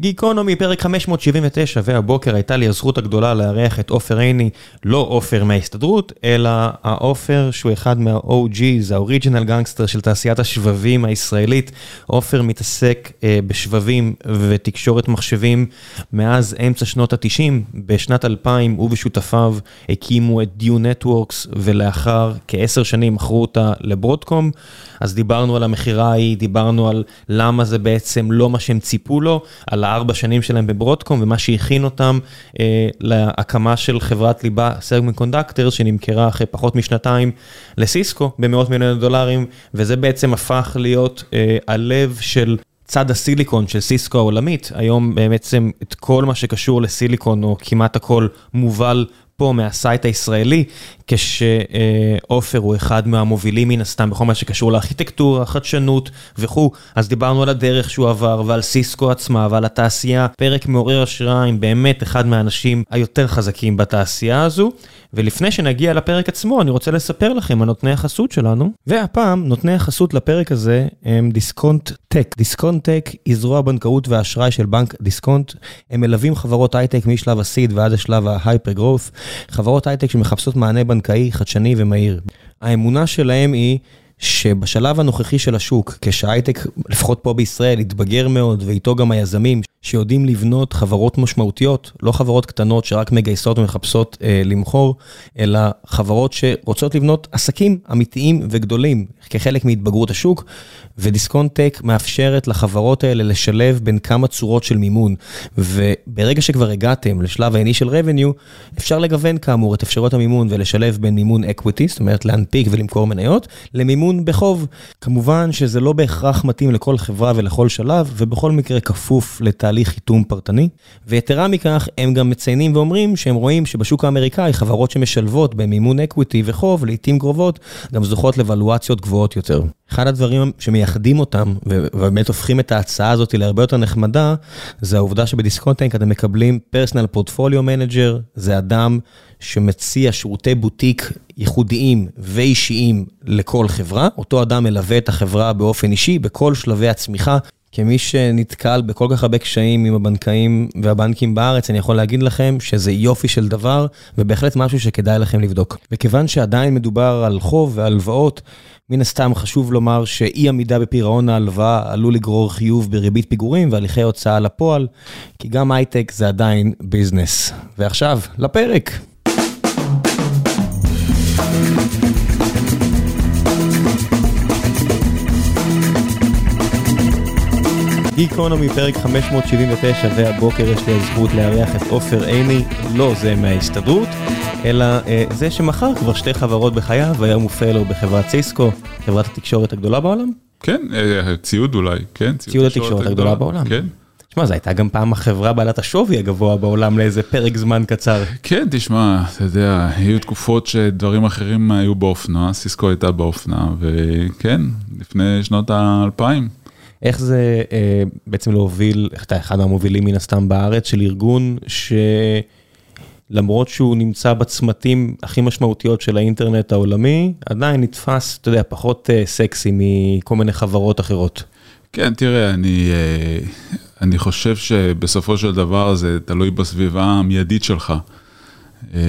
גיקונומי, פרק 579, והבוקר הייתה לי הזכות הגדולה לארח את עופר עיני, לא עופר מההסתדרות, אלא העופר שהוא אחד מה-OG's, ה-Original Gangster של תעשיית השבבים הישראלית. עופר מתעסק אה, בשבבים ותקשורת מחשבים מאז אמצע שנות ה-90. בשנת 2000 הוא ושותפיו הקימו את Due Networks, ולאחר כעשר שנים מכרו אותה לברודקום. אז דיברנו על המכירה ההיא, דיברנו על למה זה בעצם לא מה שהם ציפו לו, על הארבע שנים שלהם בברודקום ומה שהכין אותם אה, להקמה של חברת Leaba Semiconductor שנמכרה אחרי פחות משנתיים לסיסקו במאות מיליוני דולרים, וזה בעצם הפך להיות אה, הלב של... צד הסיליקון של סיסקו העולמית, היום בעצם את כל מה שקשור לסיליקון, או כמעט הכל, מובל פה מה site הישראלי, כשעופר הוא אחד מהמובילים מן הסתם בכל מה שקשור לארכיטקטורה, חדשנות וכו', אז דיברנו על הדרך שהוא עבר ועל סיסקו עצמה ועל התעשייה, פרק מעורר השראה עם באמת אחד מהאנשים היותר חזקים בתעשייה הזו. ולפני שנגיע לפרק עצמו, אני רוצה לספר לכם על נותני החסות שלנו, והפעם נותני החסות לפרק הזה הם דיסקונט טק. דיסקונט טק היא זרוע הבנקאות והאשראי של בנק דיסקונט. הם מלווים חברות הייטק משלב ה seed ועד השלב ה hyper growth, חברות הייטק שמחפשות מענה בנקאי חדשני ומהיר. האמונה שלהם היא שבשלב הנוכחי של השוק, כשהייטק, לפחות פה בישראל, התבגר מאוד, ואיתו גם היזמים, שיודעים לבנות חברות משמעותיות, לא חברות קטנות שרק מגייסות ומחפשות אה, למכור, אלא חברות שרוצות לבנות עסקים אמיתיים וגדולים, כחלק מהתבגרות השוק, ודיסקונט-טק מאפשרת לחברות האלה לשלב בין כמה צורות של מימון. וברגע שכבר הגעתם לשלב ה-initial revenue, אפשר לגוון כאמור את אפשרויות המימון ולשלב בין מימון equity, זאת אומרת להנפיק ולמכור מניות, למימון בחוב. כמובן שזה לא בהכרח מתאים לכל חברה ולכל שלב, ובכל מקרה כפוף לתהליך חיתום פרטני. ויתרה מכך, הם גם מציינים ואומרים שהם רואים שבשוק האמריקאי חברות שמשלבות במימון equity וחוב, לעיתים קרובות, גם זוכות לוולואציות גבוהות יותר. אחד הדברים שמייחדים אותם, ובאמת הופכים את ההצעה הזאת להרבה יותר נחמדה, זה העובדה שבדיסקונט-טק אתם מקבלים personal portfolio manager, זה אדם שמציע שירותי בוטיק ייחודיים ואישיים לכל חברה. אותו אדם מלווה את החברה באופן אישי בכל שלבי הצמיחה. כמי שנתקל בכל כך הרבה קשיים עם הבנקאים והבנקים בארץ, אני יכול להגיד לכם שזה יופי של דבר, ובהחלט משהו שכדאי לכם לבדוק. וכיוון שעדיין מדובר על חוב והלוואות, מן הסתם חשוב לומר שאי עמידה בפירעון ההלוואה עלול לגרור חיוב בריבית פיגורים והליכי הוצאה לפועל, כי גם הייטק זה עדיין ביזנס. ועכשיו, לפרק. גיקונומי פרק 579 והבוקר יש לי הזכות לארח את עופר עיני, לא זה מההסתדרות, אלא אה, זה שמכר כבר שתי חברות בחייו, והיום הוא פלו בחברת סיסקו, חברת התקשורת הגדולה בעולם? כן, אה, ציוד אולי, כן. ציוד התקשורת הגדולה בעולם. כן. תשמע, זו הייתה גם פעם החברה בעלת השווי הגבוה בעולם לאיזה פרק זמן קצר. כן, תשמע, אתה יודע, היו תקופות שדברים אחרים היו באופנה, סיסקו הייתה באופנה, וכן, לפני שנות האלפיים. איך זה אה, בעצם להוביל, אתה אחד מהמובילים מן הסתם בארץ של ארגון שלמרות שהוא נמצא בצמתים הכי משמעותיות של האינטרנט העולמי, עדיין נתפס, אתה יודע, פחות אה, סקסי מכל מיני חברות אחרות. כן, תראה, אני, אה, אני חושב שבסופו של דבר זה תלוי בסביבה המיידית שלך. אה,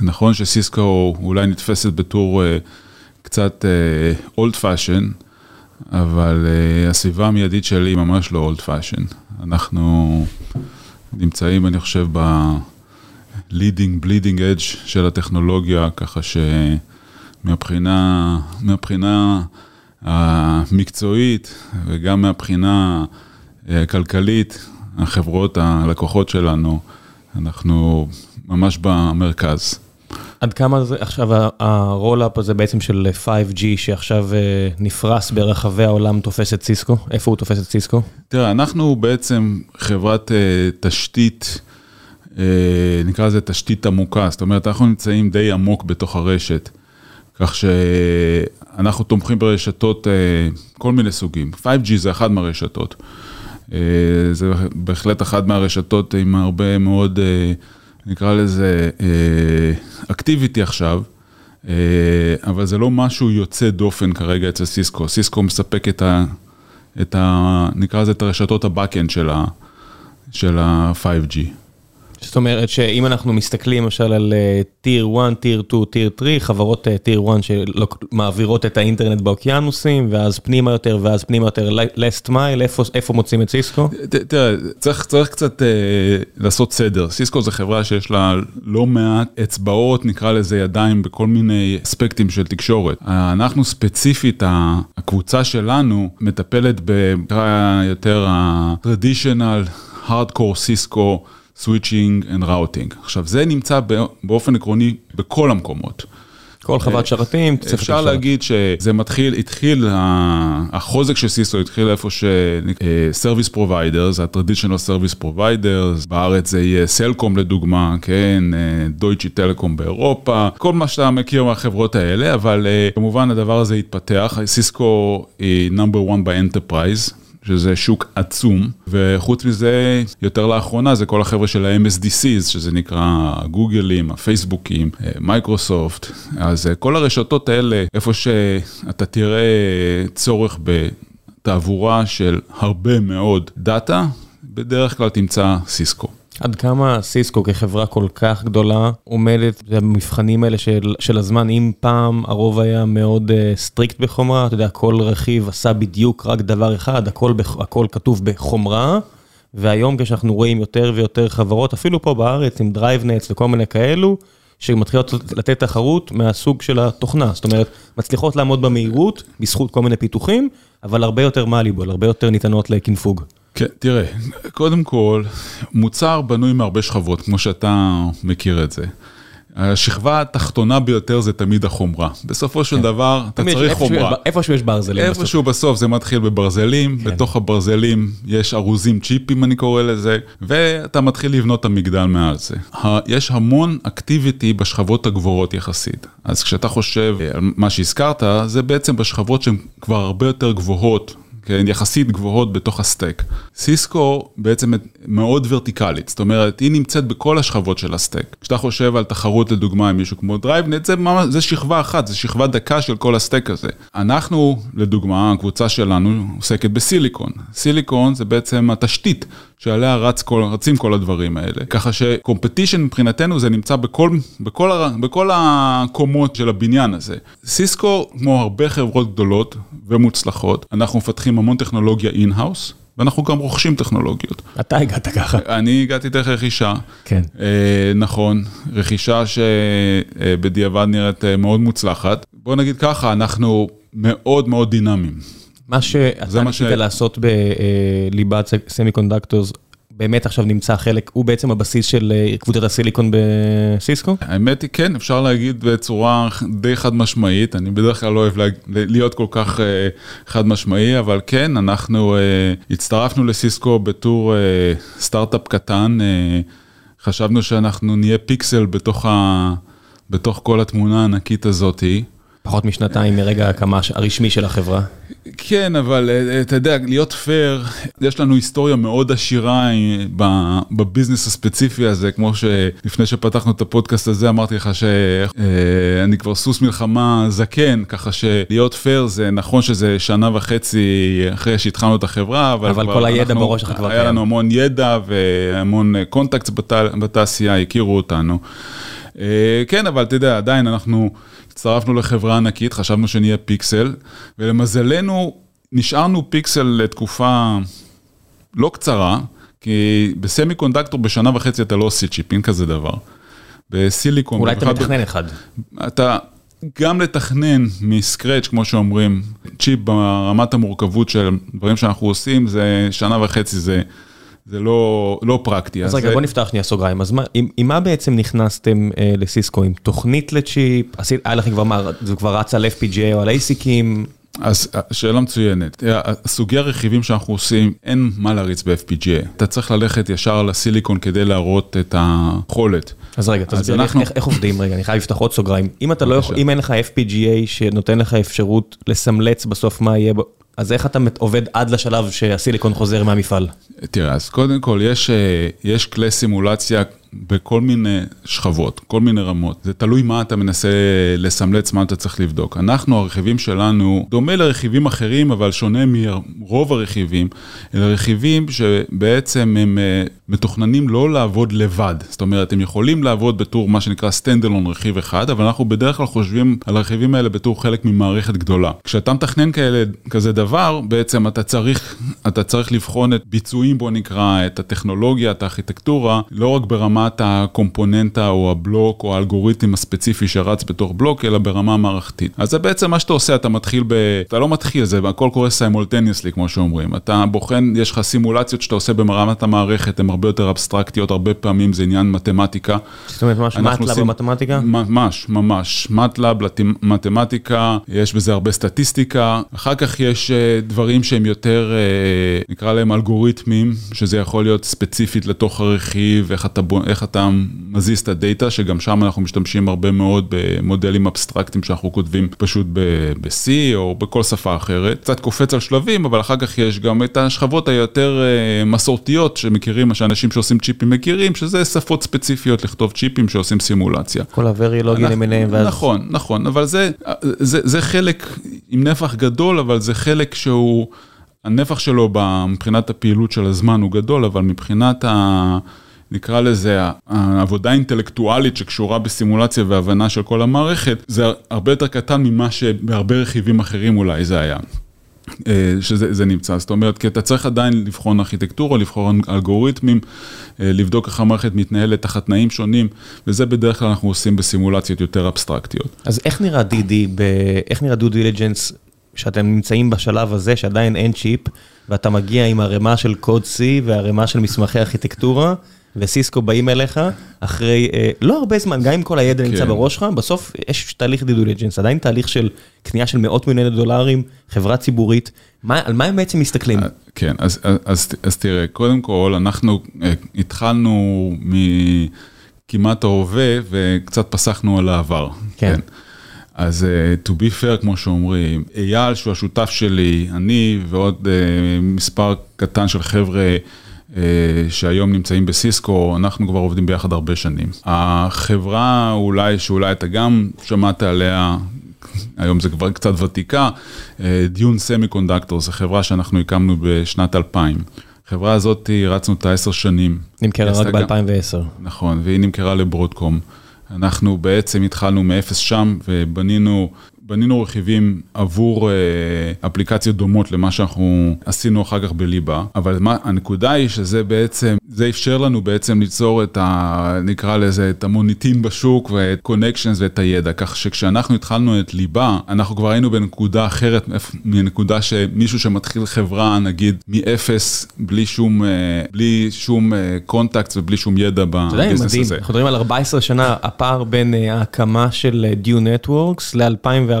נכון שסיסקו אולי נתפסת בתור קצת old fashion, אבל הסביבה המיידית שלי היא ממש לא old fashion. אנחנו נמצאים, אני חושב, ב-leading, bleeding edge של הטכנולוגיה, ככה שמבחינה מהבחינה המקצועית וגם מהבחינה הכלכלית, החברות, הלקוחות שלנו, אנחנו ממש במרכז. עד כמה זה עכשיו הרולאפ הזה בעצם של 5G שעכשיו אה, נפרס ברחבי העולם תופס את סיסקו? איפה הוא תופס את סיסקו? תראה, אנחנו בעצם חברת תשתית, נקרא לזה תשתית עמוקה, זאת אומרת, אנחנו נמצאים די עמוק בתוך הרשת, כך שאנחנו תומכים ברשתות uh, כל מיני סוגים. 5G זה אחת מהרשתות. Uh, זה בהחלט אחת מהרשתות עם הרבה מאוד... נקרא לזה אקטיביטי אה, עכשיו, אה, אבל זה לא משהו יוצא דופן כרגע אצל סיסקו. סיסקו מספק את ה... את ה... נקרא לזה את הרשתות ה-Backend של, ה, של ה-5G. זאת אומרת שאם אנחנו מסתכלים למשל על טיר 1, טיר 2, טיר 3, חברות טיר 1 שמעבירות את האינטרנט באוקיינוסים, ואז פנימה יותר, ואז פנימה יותר, last mile, איפה מוצאים את סיסקו? תראה, צריך קצת לעשות סדר. סיסקו זה חברה שיש לה לא מעט אצבעות, נקרא לזה ידיים, בכל מיני אספקטים של תקשורת. אנחנו ספציפית, הקבוצה שלנו מטפלת בנקרא יותר ה-traditional, hardcore סיסקו. Switching and routing. עכשיו זה נמצא באופן עקרוני בכל המקומות. כל חברת שרתים, אפשר להגיד שזה מתחיל, התחיל, החוזק של סיסקו התחיל איפה ש... Service Providers, ה-Traditional Service Providers, בארץ זה יהיה סלקום לדוגמה, כן, דויטשה טלקום באירופה, כל מה שאתה מכיר מהחברות האלה, אבל כמובן הדבר הזה התפתח, סיסקו היא number one ב enterprise. שזה שוק עצום, וחוץ מזה, יותר לאחרונה זה כל החבר'ה של ה-MSDCs, שזה נקרא גוגלים, הפייסבוקים, מייקרוסופט, אז כל הרשתות האלה, איפה שאתה תראה צורך בתעבורה של הרבה מאוד data, בדרך כלל תמצא סיסקו. עד כמה סיסקו כחברה כל כך גדולה עומדת במבחנים האלה של, של הזמן, אם פעם הרוב היה מאוד strict uh, בחומרה, אתה יודע, כל רכיב עשה בדיוק רק דבר אחד, הכל, הכל כתוב בחומרה, והיום כשאנחנו רואים יותר ויותר חברות, אפילו פה בארץ עם DriveNets וכל מיני כאלו, שמתחילות לתת תחרות מהסוג של התוכנה, זאת אומרת, מצליחות לעמוד במהירות בזכות כל מיני פיתוחים, אבל הרבה יותר מאליבול, הרבה יותר ניתנות לקנפוג. כן, תראה, קודם כל, מוצר בנוי מהרבה שכבות, כמו שאתה מכיר את זה. השכבה התחתונה ביותר זה תמיד החומרה. בסופו של דבר, אתה צריך חומרה. איפשהו יש ברזלים. איפשהו בסוף זה מתחיל בברזלים, בתוך הברזלים יש ארוזים צ'יפים, אני קורא לזה, ואתה מתחיל לבנות את המגדל מעל זה. יש המון activity בשכבות הגבוהות יחסית. אז כשאתה חושב על מה שהזכרת, זה בעצם בשכבות שהן כבר הרבה יותר גבוהות. כן, יחסית גבוהות בתוך ה stack. סיסקו בעצם מאוד ורטיקלית, זאת אומרת, היא נמצאת בכל השכבות של ה stack. כשאתה חושב על תחרות לדוגמה עם מישהו כמו DriveNets, זה, זה שכבה אחת, זה שכבה דקה של כל ה stack הזה. אנחנו, לדוגמה, הקבוצה שלנו עוסקת בסיליקון. סיליקון זה בעצם התשתית שעליה רץ כל, רצים כל הדברים האלה. ככה ש competition מבחינתנו זה נמצא בכל, בכל, בכל הקומות של הבניין הזה. סיסקו, כמו הרבה חברות גדולות ומוצלחות, אנחנו מפתחים המון טכנולוגיה in-house. ואנחנו גם רוכשים טכנולוגיות. אתה הגעת ככה. אני הגעתי דרך רכישה. כן. אה, נכון, רכישה שבדיעבד נראית מאוד מוצלחת. בוא נגיד ככה, אנחנו מאוד מאוד דינמיים. מה שאתה ניסית לעשות בליבה semiconductors, באמת עכשיו נמצא חלק, הוא בעצם הבסיס של קבוצת הסיליקון בסיסקו? האמת היא כן, אפשר להגיד בצורה די חד משמעית, אני בדרך כלל לא אוהב להיות כל כך חד משמעי, אבל כן, אנחנו הצטרפנו לסיסקו בתור סטארט-אפ קטן, חשבנו שאנחנו נהיה פיקסל בתוך, ה... בתוך כל התמונה הענקית הזאתי. פחות משנתיים מרגע ההקמה הרשמי של החברה. כן, אבל אתה יודע, להיות פייר, יש לנו היסטוריה מאוד עשירה בביזנס הספציפי הזה, כמו שלפני שפתחנו את הפודקאסט הזה אמרתי לך שאני כבר סוס מלחמה זקן, ככה שלהיות פייר זה נכון שזה שנה וחצי אחרי שהתחלנו את החברה, אבל, אבל כל הידע בראש שלך כבר קיים. היה לנו המון ידע והמון contact בתעשייה, הכירו אותנו. כן, אבל אתה יודע, עדיין אנחנו... הצטרפנו לחברה ענקית, חשבנו שנהיה פיקסל, ולמזלנו נשארנו פיקסל לתקופה לא קצרה, כי ב semiconductor בשנה וחצי אתה לא עושה צ'יפ, אין כזה דבר. בסיליקון... אולי אתה מתכנן אחד. אתה גם לתכנן מ scratch, כמו שאומרים, צ'יפ ברמת המורכבות של דברים שאנחנו עושים, זה שנה וחצי זה... זה לא, לא פרקטי. אז רגע, בוא נפתח שנייה סוגריים. אז מה, עם, עם מה בעצם נכנסתם אה, לסיסקו? עם תוכנית לצ'יפ? עשית, היה לכם כבר מה, זה כבר רץ על FPGA או על ASICים? אז שאלה מצוינת. סוגי הרכיבים שאנחנו עושים, אין מה להריץ ב-FPGA. אתה צריך ללכת ישר לסיליקון כדי להראות את היכולת. אז רגע, תסביר לי אנחנו... איך, איך עובדים רגע, אני חייב לפתח עוד סוגריים. אם אתה לא יכול, אם אין לך FPGA שנותן לך אפשרות לסמלץ בסוף מה יהיה, אז איך אתה עובד עד לשלב שהסיליקון חוזר מהמפעל? תראה, אז קודם כל יש, יש כלי סימולציה בכל מיני שכבות, כל מיני רמות. זה תלוי מה אתה מנסה לסמלץ, מה אתה צריך לבדוק. אנחנו, הרכיבים שלנו, דומה לרכיבים אחרים, אבל שונה מרוב הרכיבים, אלה רכיבים שבעצם הם אה, מתוכננים לא לעבוד לבד. זאת אומרת, הם יכולים לעבוד בתור מה שנקרא סטנדלון רכיב אחד, אבל אנחנו בדרך כלל חושבים על הרכיבים האלה בתור חלק ממערכת גדולה. כשאתה מתכנן כאלה, כזה דבר, בעצם אתה צריך, אתה צריך לבחון את ביצועים, בוא נקרא, את הטכנולוגיה, את הארכיטקטורה, לא רק ברמת הקומפוננטה או הבלוק או האלגוריתם הספציפי שרץ בתוך בלוק, אלא ברמה מערכתית. אז זה בעצם מה שאתה עושה, אתה מתחיל ב... אתה לא מתחיל, זה הכל קורה סיימולטניאסלי, כמו שאומרים. אתה בוחן, יש לך סימולציות שאתה עושה ברמת המערכת, הן הרבה יותר אבסטרקטיות, הרבה פעמים זה עניין מתמטיקה. זאת אומרת, ממש מטלב במתמטיקה? ממש, ממש. מטלב, מתמטיקה, יש בזה הרבה סטטיסטיקה. אחר כך יש אה, דברים שהם יותר, אה, נקרא להם אלגוריתמים, שזה יכול להיות ספציפית לתוך הרכיב, איך אתה, איך אתה מזיז את הדאטה, שגם שם אנחנו משתמשים הרבה מאוד במודלים אבסטרקטיים שאנחנו כותבים פשוט ב-C או בכל שפה אחרת. קצת קופץ על שלבים, אבל אחר כך יש גם את השכבות היותר אה, מסורתיות שמכירים, מה שאנשים שעושים צ'יפים מכירים, שזה שפות ספציפיות לכתוב צ'יפים שעושים סימולציה. כל הווריולוגים למיניהם. ואז... נכון, נכון, אבל זה, זה, זה חלק עם נפח גדול, אבל זה חלק שהוא, הנפח שלו מבחינת הפעילות של הזמן הוא גדול, אבל מבחינת ה... נקרא לזה, העבודה האינטלקטואלית שקשורה בסימולציה והבנה של כל המערכת, זה הרבה יותר קטן ממה שבהרבה רכיבים אחרים אולי זה היה. אה, שזה נמצא, זאת אומרת, כי אתה צריך עדיין לבחון ארכיטקטורה, לבחון אלגוריתמים, אה, לבדוק איך המערכת מתנהלת תחת תנאים שונים, וזה בדרך כלל אנחנו עושים בסימולציות יותר אבסטרקטיות. אז איך נראה DD, איך נראה due diligence, שאתם נמצאים בשלב הזה, שעדיין אין צ'יפ, ואתה מגיע עם ערימה של קוד C וערימה של מסמכי ארכיטקטורה, וסיסקו באים אליך אחרי אה, לא הרבה זמן, גם אם כל הידע נמצא כן. בראש שלך, בסוף יש תהליך due diligence, עדיין תהליך של קנייה של מאות מיליוני דולרים, חברה ציבורית, מה, על מה הם בעצם מסתכלים? אה, כן, אז, אז, אז, אז תראה, קודם כל, אנחנו אה, התחלנו מכמעט ההווה וקצת פסחנו על העבר. כן. כן. אז uh, to be fair, כמו שאומרים, אייל, שהוא השותף שלי, אני ועוד uh, מספר קטן של חבר'ה, אה, שהיום נמצאים בסיסקו, אנחנו כבר עובדים ביחד הרבה שנים. החברה אולי, שאולי אתה גם שמעת עליה, היום זה כבר קצת ותיקה, דיון semiconductor, זו חברה שאנחנו הקמנו בשנת 2000. החברה הזאת, רצנו אותה עשר שנים. נמכרה רק ב-2010. נכון, והיא נמכרה לברודקום. אנחנו בעצם התחלנו מאפס שם ובנינו בנינו רכיבים עבור אה, אפליקציות דומות למה שאנחנו עשינו אחר כך בליבה, אבל מה, הנקודה היא שזה בעצם, זה אפשר לנו בעצם ליצור את ה... נקרא לזה, את המוניטין בשוק ואת connections ואת הידע, כך שכשאנחנו התחלנו את ליבה, אנחנו כבר היינו בנקודה אחרת מנקודה שמישהו שמתחיל חברה, נגיד, מאפס, בלי שום, אה, בלי שום contact ובלי שום ידע בביזנס הזה. אנחנו מדברים על 14 שנה, הפער בין אה, ההקמה של דיון networks ל-2000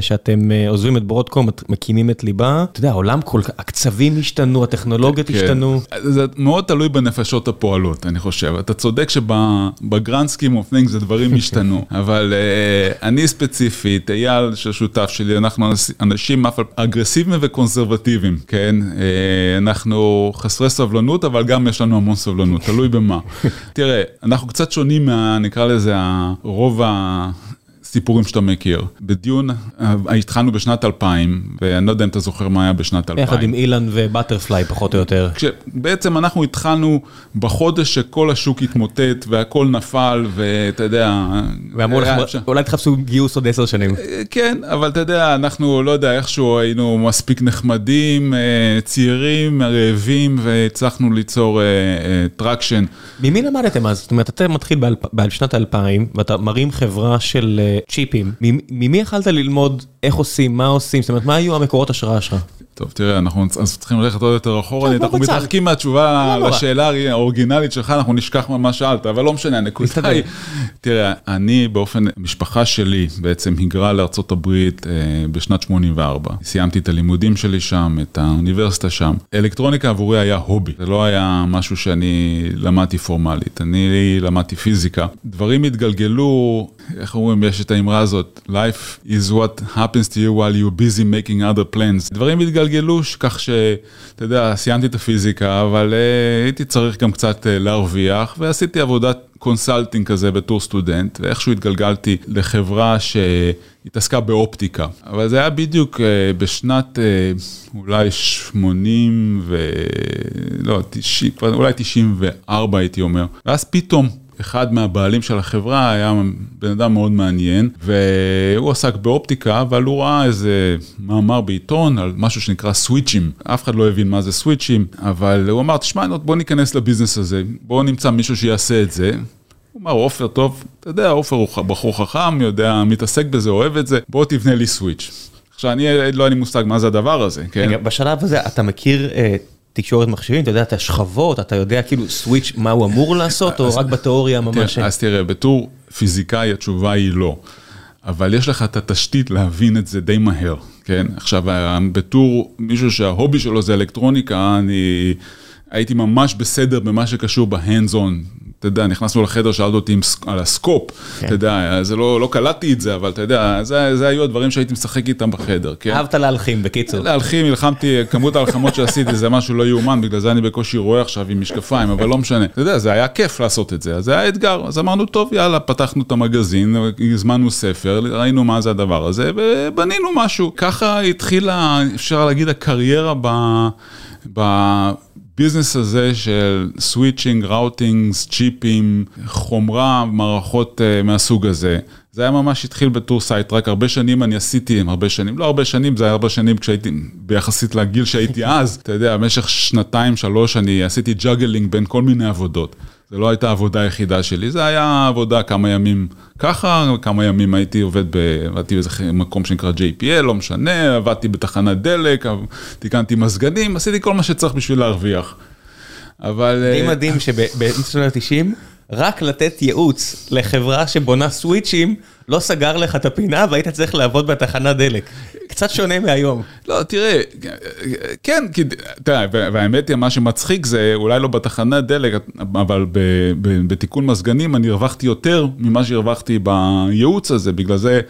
שאתם אה, עוזבים את ברודקום, מקימים את ליבה, אתה יודע, העולם כל כך, הקצבים השתנו, הטכנולוגיות כן. השתנו. זה מאוד תלוי בנפשות הפועלות, אני חושב. אתה צודק שב grand scheme of things דברים השתנו, אבל uh, אני ספציפית, אייל ששותף שלי, אנחנו אנשים אגרסיביים וקונסרבטיביים, כן? Uh, אנחנו חסרי סבלנות, אבל גם יש לנו המון סבלנות, תלוי במה. תראה, אנחנו קצת שונים מה, נקרא לזה, הרוב ה... סיפורים שאתה מכיר. בדיון, אה, התחלנו בשנת 2000, ואני לא יודע אם אתה זוכר מה היה בשנת 2000. יחד עם אילן ובטרפליי, פחות או יותר. בעצם אנחנו התחלנו בחודש שכל השוק התמוטט והכל נפל, ואתה יודע... ואמרו לכם, אולי תחפשו גיוס עוד עשר שנים. אה, כן, אבל אתה יודע, אנחנו, לא יודע, איכשהו היינו מספיק נחמדים, אה, צעירים, רעבים, והצלחנו ליצור traction. ממי למדתם אז? זאת אומרת, אתה מתחיל בשנת 2000, ואתה מרים חברה של... צ'יפים, ממי יכלת ללמוד איך עושים, מה עושים, זאת אומרת, מה היו המקורות השראה שלך? טוב, תראה, אנחנו צריכים ללכת עוד יותר אחורה, אנחנו מתרחקים מהתשובה לא לשאלה האורגינלית שלך, אנחנו נשכח מה שאלת, אבל לא משנה, הנקודה היא, תראה, אני באופן, המשפחה שלי בעצם היגרה לארה"ב אה, בשנת 84. סיימתי את הלימודים שלי שם, את האוניברסיטה שם. אלקטרוניקה עבורי היה hobby, זה לא היה משהו שאני למדתי פורמלית, אני למדתי פיזיקה. דברים התגלגלו, איך אומרים, יש את האמרה הזאת, Life is what happens to you while you're busy making other plans. דברים התגלגלו. גלגלוש, כך שאתה יודע, סיימתי את הפיזיקה, אבל uh, הייתי צריך גם קצת uh, להרוויח, ועשיתי עבודת consulting כזה בתור סטודנט, ואיכשהו התגלגלתי לחברה שהתעסקה באופטיקה. אבל זה היה בדיוק uh, בשנת uh, אולי 80 ו... לא, 90, אולי 94 הייתי אומר. ואז פתאום אחד מהבעלים של החברה היה בן אדם מאוד מעניין, והוא עסק באופטיקה, אבל הוא ראה איזה מאמר בעיתון על משהו שנקרא סוויצ'ים. אף אחד לא הבין מה זה סוויצ'ים, אבל הוא אמר, תשמע, בוא ניכנס לביזנס הזה, בוא נמצא מישהו שיעשה את זה. הוא אמר, עופר טוב, אתה יודע, עופר הוא בחור חכם, יודע, מתעסק בזה, אוהב את זה, בוא תבנה לי סוויץ'. עכשיו, אני לא היה לי מושג מה זה הדבר הזה, כן? רגע, בשלב הזה אתה מכיר... אה, תקשורת מחשבים, אתה יודע את השכבות, אתה יודע כאילו סוויץ' מה הוא אמור לעשות, או רק בתיאוריה ממש... אז תראה, בתור פיזיקאי התשובה היא לא. אבל יש לך את התשתית להבין את זה די מהר, כן? עכשיו, בתור מישהו שההובי שלו זה אלקטרוניקה, אני הייתי ממש בסדר במה שקשור בהנדס און, אתה יודע, נכנסנו לחדר, שאלת אותי על הסקופ, כן. אתה יודע, זה לא, לא קלטתי את זה, אבל אתה יודע, זה, זה היו הדברים שהייתי משחק איתם בחדר, כן? אהבת להלחים, בקיצור. להלחים, נלחמתי, כמות ההלחמות שעשיתי זה משהו לא יאומן, בגלל זה אני בקושי רואה עכשיו עם משקפיים, אבל לא משנה. אתה יודע, זה היה כיף לעשות את זה, זה היה אתגר, אז אמרנו, טוב, יאללה, פתחנו את המגזין, הזמנו ספר, ראינו מה זה הדבר הזה, ובנינו משהו. ככה התחילה, אפשר להגיד, הקריירה ב... ב... הביזנס הזה של switching, routing, צ'יפים, חומרה, מערכות uh, מהסוג הזה. זה היה ממש התחיל בתור side, רק הרבה שנים אני עשיתי, הרבה שנים, לא הרבה שנים, זה היה הרבה שנים כשהייתי, ביחסית לגיל שהייתי אז, אתה יודע, במשך שנתיים, שלוש, אני עשיתי juggling בין כל מיני עבודות. זה לא הייתה העבודה היחידה שלי, זה היה עבודה כמה ימים ככה, כמה ימים הייתי עובד, עבדתי באיזה מקום שנקרא JPL, לא משנה, עבדתי בתחנת דלק, תיקנתי מזגנים, עשיתי כל מה שצריך בשביל להרוויח. אבל... די אה, מדהים שבאמצע שנות ה-90, רק לתת ייעוץ לחברה שבונה סוויצ'ים, לא סגר לך את הפינה והיית צריך לעבוד בתחנת דלק. קצת שונה מהיום. לא, תראה, כן, כי, תראה, והאמת היא, מה שמצחיק זה, אולי לא בתחנת דלק, אבל בתיקון מזגנים אני הרווחתי יותר ממה שהרווחתי בייעוץ הזה, בגלל זה...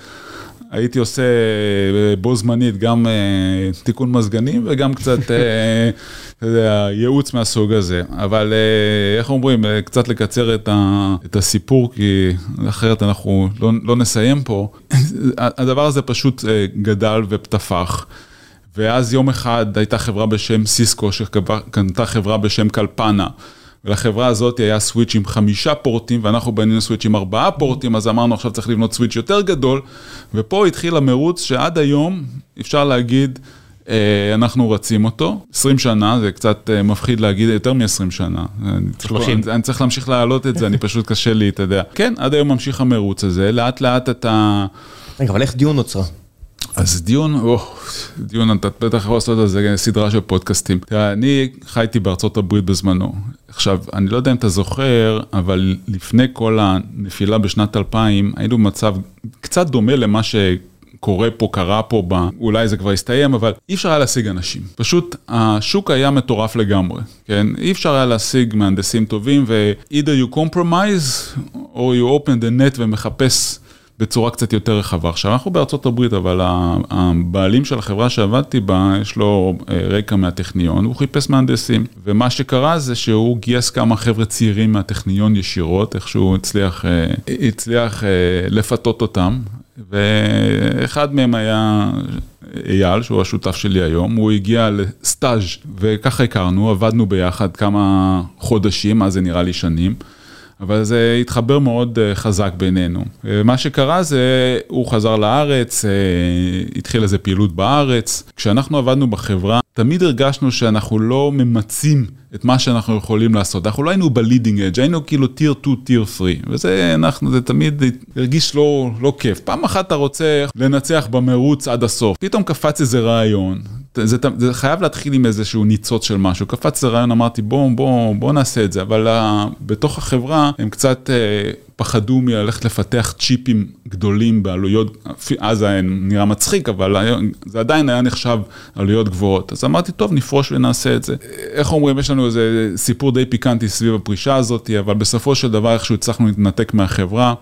הייתי עושה אה, בו זמנית גם אה, תיקון מזגנים וגם קצת, אה, ייעוץ מהסוג הזה. אבל איך אומרים, קצת לקצר את הסיפור, כי אחרת אנחנו לא, לא נסיים פה. הדבר הזה פשוט גדל ופתפח. ואז יום אחד הייתה חברה בשם סיסקו, שקנתה חברה בשם קלפנה. ולחברה הזאת היה סוויץ' עם חמישה פורטים, ואנחנו בנינו סוויץ' עם ארבעה פורטים, אז אמרנו עכשיו צריך לבנות סוויץ' יותר גדול, ופה התחיל המרוץ שעד היום, אפשר להגיד, אה, אנחנו רצים אותו, 20 שנה, זה קצת אה, מפחיד להגיד, יותר מ-20 שנה. 30. אני, אני צריך להמשיך להעלות את זה, אני פשוט קשה לי, אתה יודע. כן, עד היום ממשיך המרוץ הזה, לאט לאט אתה... רגע, אבל איך דיון נוצרה? אז דיון, או, דיון, אתה בטח יכול לעשות על זה סדרה של פודקאסטים. תראה, אני חייתי בארצות הברית בזמנו. עכשיו, אני לא יודע אם אתה זוכר, אבל לפני כל הנפילה בשנת 2000, היינו במצב קצת דומה למה שקורה פה, קרה פה, ב... אולי זה כבר הסתיים, אבל אי אפשר היה להשיג אנשים. פשוט השוק היה מטורף לגמרי, כן? אי אפשר היה להשיג מהנדסים טובים, ו-either you compromise, or you open the net ומחפש בצורה קצת יותר רחבה. עכשיו, אנחנו בארצות הברית, אבל הבעלים של החברה שעבדתי בה, יש לו אה, רקע מהטכניון, הוא חיפש מהנדסים. ומה שקרה זה שהוא גייס כמה חבר'ה צעירים מהטכניון ישירות, איכשהו הצליח, אה, הצליח אה, לפתות אותם, ואחד מהם היה אייל, שהוא השותף שלי היום, הוא הגיע לסטאז' וככה הכרנו, עבדנו ביחד כמה חודשים, אז זה נראה לי שנים. אבל זה התחבר מאוד אה, חזק בינינו. אה, מה שקרה זה, הוא חזר לארץ, אה, התחיל איזה פעילות בארץ. כשאנחנו עבדנו בחברה, תמיד הרגשנו שאנחנו לא ממצים את מה שאנחנו יכולים לעשות. אנחנו לא היינו ב leading edge, היינו כאילו tier 2, tier 3, וזה אנחנו, זה תמיד הרגיש לא, לא כיף. פעם אחת אתה רוצה לנצח במרוץ עד הסוף, פתאום קפץ איזה רעיון, זה, זה חייב להתחיל עם איזשהו ניצוץ של משהו. קפץ איזה רעיון, אמרתי בוא, בוא, בוא נעשה את זה, אבל בתוך החברה הם קצת... פחדו מללכת לפתח צ'יפים גדולים בעלויות, אז היה נראה מצחיק, אבל זה עדיין היה נחשב עלויות גבוהות. אז אמרתי, טוב, נפרוש ונעשה את זה. איך אומרים, יש לנו איזה סיפור די פיקנטי סביב הפרישה הזאת, אבל בסופו של דבר איכשהו הצלחנו להתנתק מהחברה,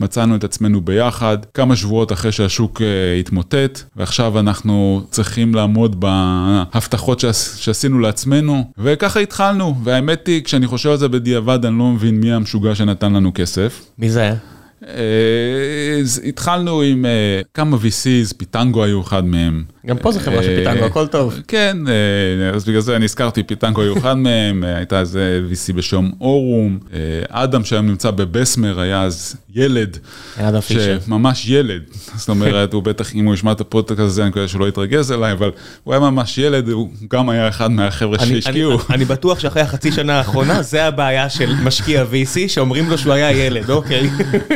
מצאנו את עצמנו ביחד, כמה שבועות אחרי שהשוק אה, התמוטט, ועכשיו אנחנו צריכים לעמוד בהבטחות שעשינו לעצמנו, וככה התחלנו, והאמת היא, כשאני חושב על זה בדיעבד, אני לא מבין מי המשוגע שנתן לנו כסף. מי זה היה? אה, התחלנו עם אה, כמה VCs, פיטנגו היו אחד מהם. גם פה זה חברה של פיטנגו, הכל טוב. כן, אז בגלל זה אני הזכרתי, פיטנגו היו אחד מהם, הייתה איזה VC בשם אורום, אדם שהיום נמצא בבסמר, היה אז ילד. אדם פישר. ממש ילד, זאת אומרת, הוא בטח, אם הוא ישמע את הפודקאסט הזה, אני מקווה שלא יתרגז אליי, אבל הוא היה ממש ילד, הוא גם היה אחד מהחבר'ה שהשקיעו. אני בטוח שאחרי החצי שנה האחרונה, זה הבעיה של משקיע VC, שאומרים לו שהוא היה ילד, אוקיי.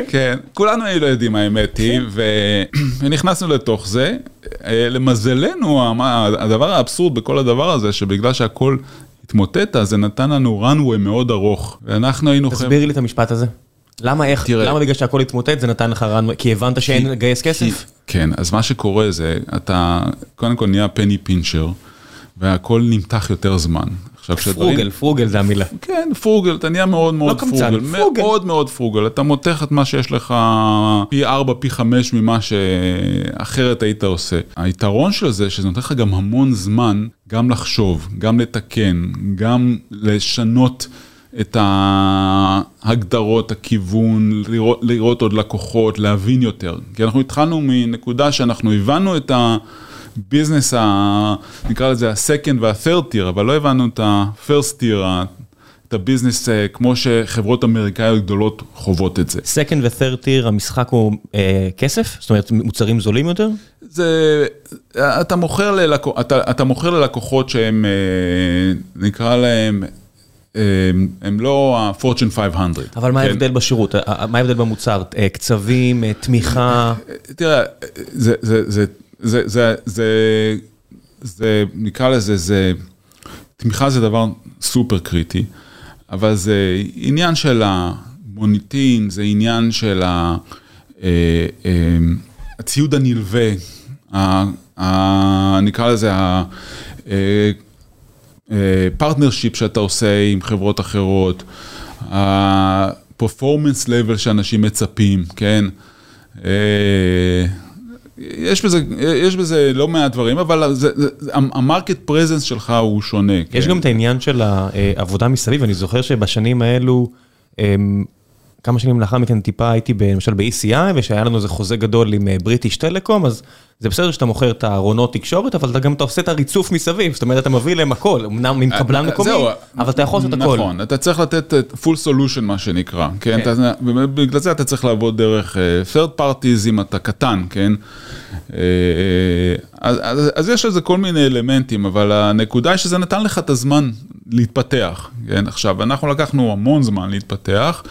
כן, כולנו היינו ילדים האמת היא, ונכנסנו לתוך זה. למזלנו, הדבר האבסורד בכל הדבר הזה, שבגלל שהכל התמוטט, אז זה נתן לנו runway מאוד ארוך, ואנחנו היינו... תסביר לי את המשפט הזה. למה איך, למה בגלל שהכל התמוטט זה נתן לך runway? כי הבנת שאין לגייס כסף? כן, אז מה שקורה זה, אתה קודם כל נהיה פני פינצ'ר, והכל נמתח יותר זמן. פרוגל, פרוגל זה המילה. כן, פרוגל, אתה נהיה מאוד מאוד פרוגל, מאוד מאוד פרוגל, אתה מותח את מה שיש לך פי 4, פי 5 ממה שאחרת היית עושה. היתרון של זה, שזה נותן לך גם המון זמן, גם לחשוב, גם לתקן, גם לשנות. את ההגדרות, הכיוון, לראות, לראות עוד לקוחות, להבין יותר. כי אנחנו התחלנו מנקודה שאנחנו הבנו את ה... ביזנס, ה... נקרא לזה ה-second וה-third tier, אבל לא הבנו את ה-first tier, את הביזנס אה, כמו שחברות אמריקאיות גדולות חוות את זה. second ו-third tier, המשחק הוא אה, כסף? זאת אומרת, מוצרים זולים יותר? זה, אתה מוכר, ללקוח, אתה, אתה מוכר ללקוחות שהם, אה, נקרא להם, הם לא ה-Fortune 500. אבל מה כן? ההבדל בשירות? מה ההבדל במוצר? קצבים, תמיכה? תראה, זה, זה, זה זה, זה, זה, זה, נקרא לזה, זה, תמיכה זה דבר סופר קריטי, אבל זה עניין של המוניטין, זה עניין של ה, אה, אה, הציוד הנלווה, ה, ה, נקרא לזה, ה partnership אה, שאתה עושה עם חברות אחרות, ה-performance level שאנשים מצפים, כן? יש בזה, יש בזה לא מעט דברים, אבל זה, זה, המרקט פרזנס שלך הוא שונה. יש כן. גם את העניין של העבודה מסביב, אני זוכר שבשנים האלו, אמ, כמה שנים לאחר מכן טיפה הייתי למשל ב-ECI, ושהיה לנו איזה חוזה גדול עם בריטיש אה, טלקום, אז זה בסדר שאתה מוכר את הארונות תקשורת, אבל אתה גם אתה עושה את הריצוף מסביב, זאת אומרת, אתה מביא להם הכל, אמנם עם קבלן אה, מקומי, אבל אתה יכול לעשות הכל. נכון, אתה צריך לתת full solution מה שנקרא, כן? כן. בגלל זה אתה צריך לעבוד דרך אה, third parties אם אתה קטן, כן? אז יש לזה כל מיני אלמנטים, אבל הנקודה היא שזה נתן לך את הזמן להתפתח, כן? עכשיו, אנחנו לקחנו המון זמן להתפתח.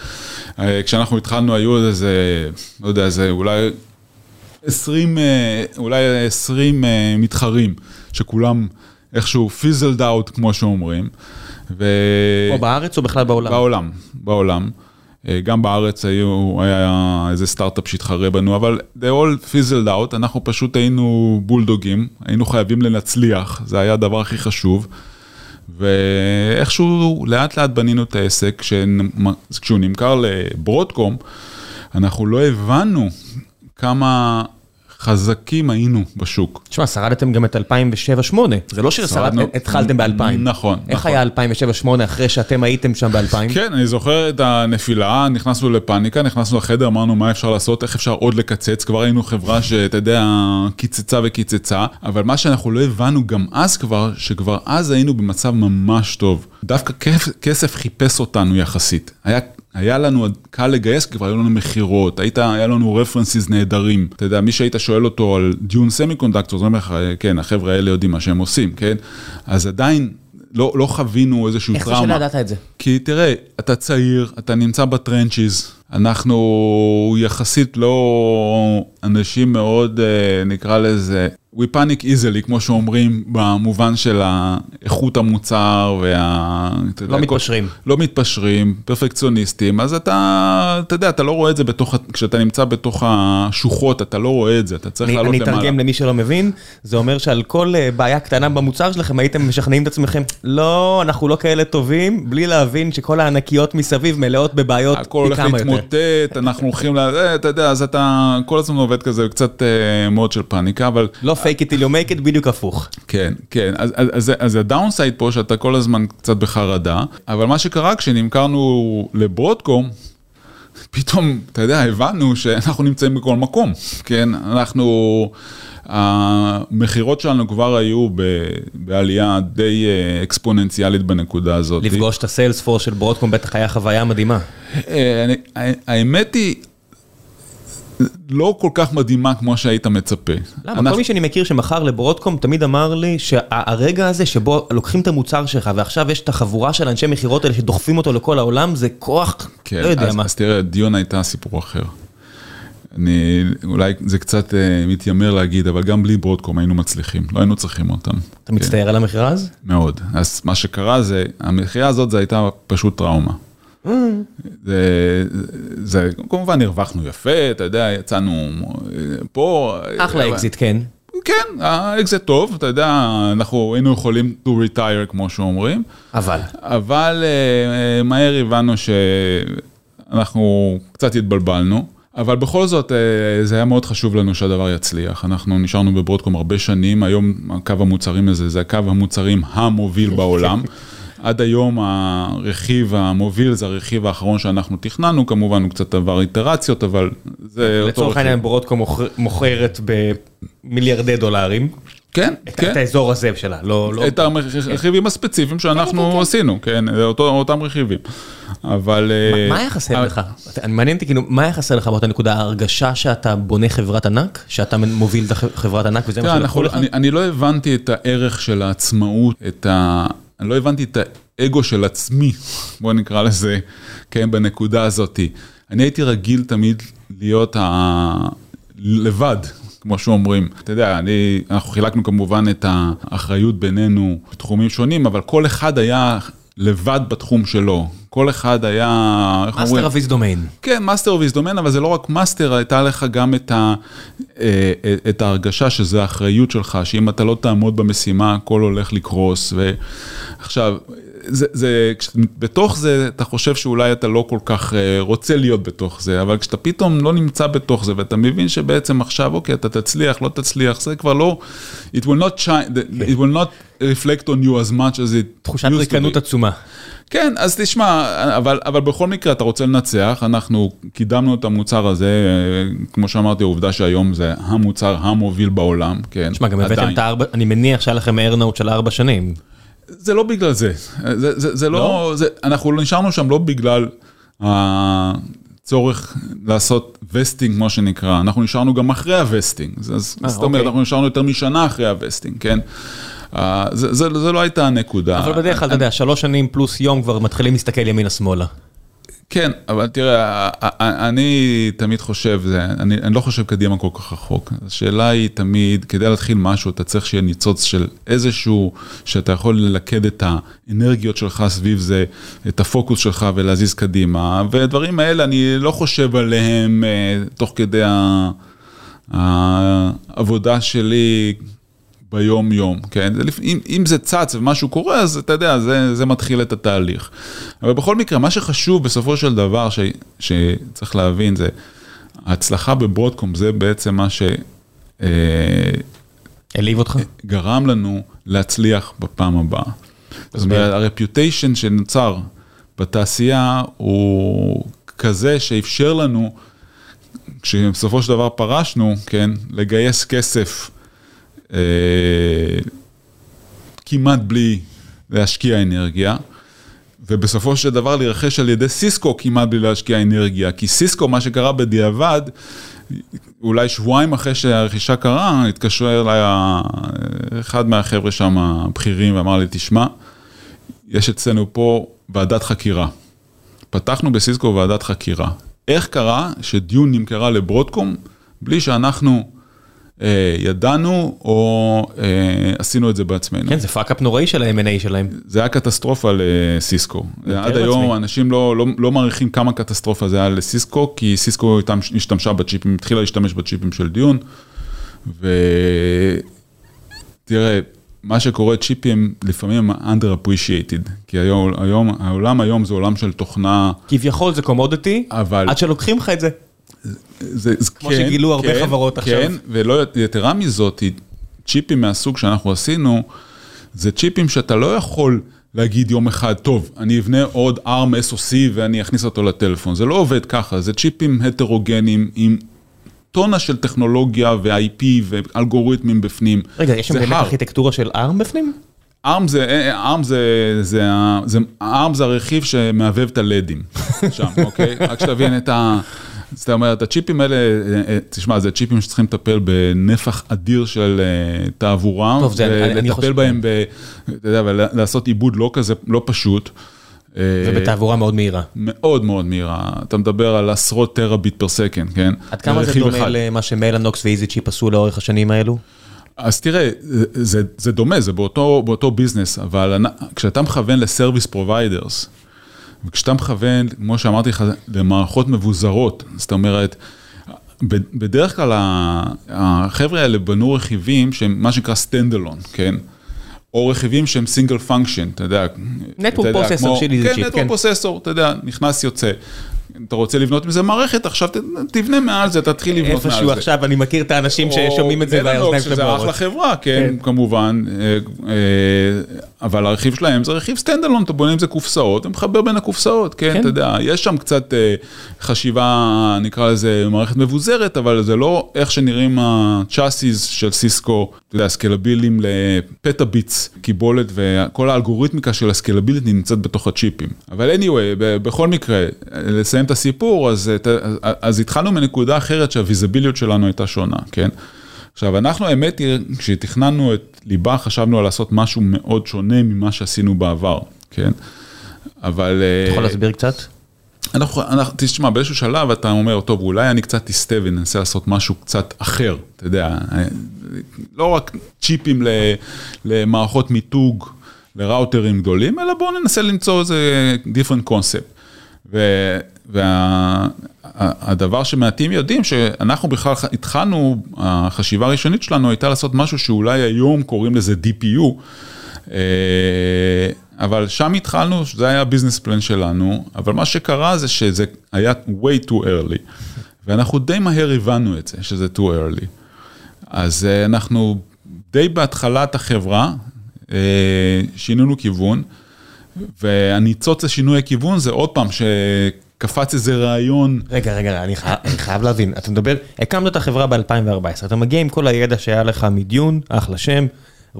כשאנחנו התחלנו היו איזה, לא יודע, איזה אולי 20, אולי 20 מתחרים, שכולם איכשהו פיזלד אאוט, כמו שאומרים. ו... או בארץ או בכלל בעולם? בעולם, בעולם. גם בארץ היו, היה איזה סטארט-אפ שהתחרה בנו, אבל they all fizzled out, אנחנו פשוט היינו בולדוגים, היינו חייבים לנצליח, זה היה הדבר הכי חשוב. ואיכשהו לאט לאט בנינו את העסק, כשהוא נמכר לברודקום, אנחנו לא הבנו כמה חזקים היינו בשוק. תשמע, שרדתם גם את 2007-2008, זה לא שהתחלתם ב-2000. נכון. איך נכון. היה 2007-2008 אחרי שאתם הייתם שם ב-2000? כן, אני זוכר את הנפילה, נכנסנו לפאניקה, נכנסנו לחדר, אמרנו מה אפשר לעשות, איך אפשר עוד לקצץ, כבר היינו חברה שאתה יודע, קיצצה וקיצצה, אבל מה שאנחנו לא הבנו גם אז כבר, שכבר אז היינו במצב ממש טוב. דווקא כסף חיפש אותנו יחסית. היה היה לנו קל לגייס, כבר היו לנו מכירות, היה לנו references נהדרים. אתה יודע, מי שהיית שואל אותו על Dune Semiconductor, זה אומר לך, כן, החבר'ה האלה יודעים מה שהם עושים, כן? אז עדיין לא, לא חווינו איזשהו איך טראומה. איך זה שלא ידעת את זה? כי תראה, אתה צעיר, אתה נמצא ב trenches, אנחנו יחסית לא אנשים מאוד, אה, נקרא לזה, we panic easily, כמו שאומרים, במובן של איכות המוצר וה... לא מתפשרים. לא מתפשרים, פרפקציוניסטים, אז אתה, אתה יודע, אתה לא רואה את זה בתוך, כשאתה נמצא בתוך השוחות, אתה לא רואה את זה, אתה צריך לעלות למעלה. אני אתרגם למי שלא מבין, זה אומר שעל כל אה, בעיה קטנה במוצר שלכם, הייתם משכנעים את עצמכם, לא, אנחנו לא כאלה טובים, בלי להבין שכל הענקיות מסביב מלאות בבעיות פי כמה יותר. להתמוטט, אנחנו הולכים ל... אה, אתה יודע, אז אתה כל הזמן עובד כזה, קצת מוד של פאניקה, אבל... לא fake it till you make it, בדיוק הפוך. כן, כן, אז הדאונסייד פה שאתה כל הזמן קצת בחרדה, אבל מה שקרה כשנמכרנו לברודקום, פתאום, אתה יודע, הבנו שאנחנו נמצאים בכל מקום, כן? אנחנו, המכירות שלנו כבר היו ב, בעלייה די אה, אקספוננציאלית בנקודה הזאת. לפגוש את הסיילספורס של ברודקום בטח היה חוויה מדהימה. אה, האמת היא... לא כל כך מדהימה כמו שהיית מצפה. למה? כל מי שאני מכיר שמכר לברודקום תמיד אמר לי שהרגע הזה שבו לוקחים את המוצר שלך ועכשיו יש את החבורה של אנשי מכירות האלה שדוחפים אותו לכל העולם, זה כוח, כן, לא יודע אז, מה. אז תראה, דיון הייתה סיפור אחר. אני, אולי זה קצת uh, מתיימר להגיד, אבל גם בלי ברודקום היינו מצליחים, לא היינו צריכים אותם. אתה כן. מצטער על המכירה מאוד. אז מה שקרה זה, המכירה הזאת זה הייתה פשוט טראומה. זה, זה, כמובן הרווחנו יפה, אתה יודע, יצאנו פה. אחלה אקזיט, כן. כן, האקזיט טוב, אתה יודע, אנחנו היינו יכולים to retire כמו שאומרים. אבל. אבל uh, מהר הבנו שאנחנו קצת התבלבלנו. אבל בכל זאת, זה היה מאוד חשוב לנו שהדבר יצליח. אנחנו נשארנו בברודקום הרבה שנים, היום הקו המוצרים הזה זה הקו המוצרים המוביל בעולם. עד היום הרכיב המוביל זה הרכיב האחרון שאנחנו תכננו, כמובן הוא קצת עבר איטרציות, אבל זה אותו רכיב. לצורך העניין ברודקו מוכרת במיליארדי דולרים. כן, כן. את האזור הזה שלה, לא... לא- את הרכיבים הספציפיים שאנחנו כן, כן, כן. עשינו, כן, אותם רכיבים. אבל... מה היה חסר לך? מעניין אותי, כאילו, מה היה חסר לך באותה נקודה? ההרגשה שאתה בונה חברת ענק? שאתה מוביל את חברת ענק וזה מה שלקחו לך? אני לא הבנתי את הערך של העצמאות, את ה... אני לא הבנתי את האגו של עצמי, בוא נקרא לזה, כן, בנקודה הזאתי. אני הייתי רגיל תמיד להיות ה... לבד, כמו שאומרים. אתה יודע, אני, אנחנו חילקנו כמובן את האחריות בינינו בתחומים שונים, אבל כל אחד היה לבד בתחום שלו. כל אחד היה, איך אומרים? master of his domain. כן, master of his domain, אבל זה לא רק master, הייתה לך גם את, ה, אה, אה, את ההרגשה שזה האחריות שלך, שאם אתה לא תעמוד במשימה, הכל הולך לקרוס. ועכשיו, זה, זה, בתוך זה אתה חושב שאולי אתה לא כל כך אה, רוצה להיות בתוך זה, אבל כשאתה פתאום לא נמצא בתוך זה ואתה מבין שבעצם עכשיו, אוקיי, אתה תצליח, לא תצליח, זה כבר לא, it will not, shine, it will not reflect on you as much as it תחושת ריקנות עצומה. כן, אז תשמע, אבל, אבל בכל מקרה אתה רוצה לנצח, אנחנו קידמנו את המוצר הזה, כמו שאמרתי, העובדה שהיום זה המוצר המוביל בעולם, כן, תשמע, גם הבאתם את הארבע, אני מניח שהיה לכם earn-out של ארבע שנים. זה לא בגלל זה, זה, זה, זה לא, לא זה, אנחנו נשארנו שם לא בגלל הצורך לעשות vesting, כמו שנקרא, אנחנו נשארנו גם אחרי ה vesting, אז אה, זאת אומרת, אוקיי. אנחנו נשארנו יותר משנה אחרי ה vesting, כן? זה, זה, זה לא הייתה הנקודה. אבל בדרך כלל, אתה יודע, שלוש שנים פלוס יום כבר מתחילים להסתכל ימינה-שמאלה. כן, אבל תראה, אני תמיד חושב, אני, אני לא חושב קדימה כל כך רחוק. השאלה היא תמיד, כדי להתחיל משהו, אתה צריך שיהיה ניצוץ של איזשהו, שאתה יכול ללכד את האנרגיות שלך סביב זה, את הפוקוס שלך ולהזיז קדימה, ודברים האלה, אני לא חושב עליהם אה, תוך כדי העבודה שלי. ביום יום, כן? אם, אם זה צץ ומשהו קורה, אז אתה יודע, זה, זה מתחיל את התהליך. אבל בכל מקרה, מה שחשוב בסופו של דבר, ש, שצריך להבין, זה ההצלחה בברודקום, זה בעצם מה ש... אה, העליב אותך? גרם לנו להצליח בפעם הבאה. זאת אומרת, הרפיוטיישן שנוצר בתעשייה הוא כזה שאפשר לנו, כשבסופו של דבר פרשנו, כן, לגייס כסף כמעט בלי להשקיע אנרגיה, ובסופו של דבר להירכש על ידי סיסקו כמעט בלי להשקיע אנרגיה, כי סיסקו, מה שקרה בדיעבד, אולי שבועיים אחרי שהרכישה קרה, התקשר אליי אחד מהחבר'ה שם, הבכירים, ואמר לי, תשמע, יש אצלנו פה ועדת חקירה. פתחנו בסיסקו ועדת חקירה. איך קרה שדיון נמכרה לברודקום בלי שאנחנו אה, ידענו או אה, עשינו את זה בעצמנו. כן, זה fuck-up נוראי של ה-M&A שלהם. זה היה קטסטרופה לסיסקו. עד היום. אנשים לא, לא, לא מעריכים כמה קטסטרופה זה היה לסיסקו, כי סיסקו השתמשה בצ'יפים, התחילה להשתמש בצ'יפים של Dune. ותראה, מה שקורה, צ'יפים לפעמים under-appreciated, כי היום, היום, העולם היום זה עולם של תוכנה, כביכול זה commodity, אבל... עד שלוקחים לך את זה. זה, זה, כמו שגילו הרבה חברות עכשיו. כן, ולא יתרה מזאת, צ'יפים מהסוג שאנחנו עשינו, זה צ'יפים שאתה לא יכול להגיד יום אחד, טוב, אני אבנה עוד ARM SOC ואני אכניס אותו לטלפון. זה לא עובד ככה, זה צ'יפים הטרוגנים עם טונה של טכנולוגיה ו-IP ואלגוריתמים בפנים. רגע, יש שם באמת. ארכיטקטורה של ARM בפנים? ARM זה, ARM זה, זה, זה, ARM זה הרכיב שמהבהב את הלדים שם, אוקיי? רק שתבין את ה... זאת אומרת, הצ'יפים האלה, אה, אה, תשמע, זה צ'יפים שצריכים לטפל בנפח אדיר של אה, תעבורה, טוב, זה- אני- אני ולטפל בהם, ב, אתה יודע, ולעשות עיבוד לא כזה, לא פשוט. ובתעבורה מאוד מהירה. מאוד מאוד מהירה, אתה מדבר על עשרות terabit per second, כן? עד כמה זה דומה אחד. למה שמלאנוקס ו EZchip עשו לאורך השנים האלו? אז תראה, זה, זה דומה, זה באותו, באותו ביזנס, אבל כשאתה מכוון ל service providers, וכשאתה מכוון, כמו שאמרתי לך, למערכות מבוזרות, זאת אומרת, בדרך כלל החבר'ה האלה בנו רכיבים שהם מה שנקרא stand-alone, כן? או רכיבים שהם single function, אתה יודע. Network אתה יודע, processor כמו- של איזה כן, צ'יפ, network כן. processor, אתה יודע, נכנס יוצא. אתה רוצה לבנות מזה מערכת, עכשיו ת- תבנה מעל זה, תתחיל לבנות מעל זה. איפשהו עכשיו, אני מכיר את האנשים ששומעים את זה או והאוזניים שלהם שזה אחלה. חברה, כן, כן. כמובן, אה, אה, אבל הרכיב שלהם זה רכיב standalone, אתה בונה עם זה קופסאות, אתה מחבר בין הקופסאות, כן, כן. אתה יודע, יש שם קצת אה, חשיבה, נקרא לזה מערכת מבוזרת, אבל זה לא איך שנראים ה chassis של סיסקו, אתה יודע, סקלבילים ל petabits, קיבולת, וכל האלגוריתמיקה של הסקלביליות נמצאת בתוך הצ'יפים. אבל anyway, בכל מקרה, לסיים את הסיפור, אז, אה, אז, אז התחלנו מנקודה אחרת שהוויזביליות שלנו הייתה שונה, כן? עכשיו, אנחנו, האמת היא, כשתכננו את ליבה, חשבנו על לעשות משהו מאוד שונה ממה שעשינו בעבר, כן? אבל... אתה יכול להסביר קצת? אנחנו, אנחנו, תשמע, באיזשהו שלב אתה אומר, טוב, אולי אני קצת אסטה וננסה לעשות משהו קצת אחר, אתה יודע, לא רק צ'יפים ל, למערכות מיתוג, לראוטרים גדולים, אלא בואו ננסה למצוא איזה different concept. והדבר שמעטים יודעים, שאנחנו בכלל התחלנו, החשיבה הראשונית שלנו הייתה לעשות משהו שאולי היום קוראים לזה DPU, אה, אבל שם התחלנו, זה היה הביזנס פלן שלנו, אבל מה שקרה זה שזה היה way too early, ואנחנו די מהר הבנו את זה, שזה too early. אז אה, אנחנו די בהתחלת החברה, אה, שינינו כיוון, והניצוץ לשינוי הכיוון זה עוד פעם שקפץ איזה רעיון. רגע, רגע, אני חייב- אני חייב להבין, אתה מדבר, הקמת את החברה ב-2014, אתה מגיע עם כל הידע שהיה לך מדיון, אחלה שם,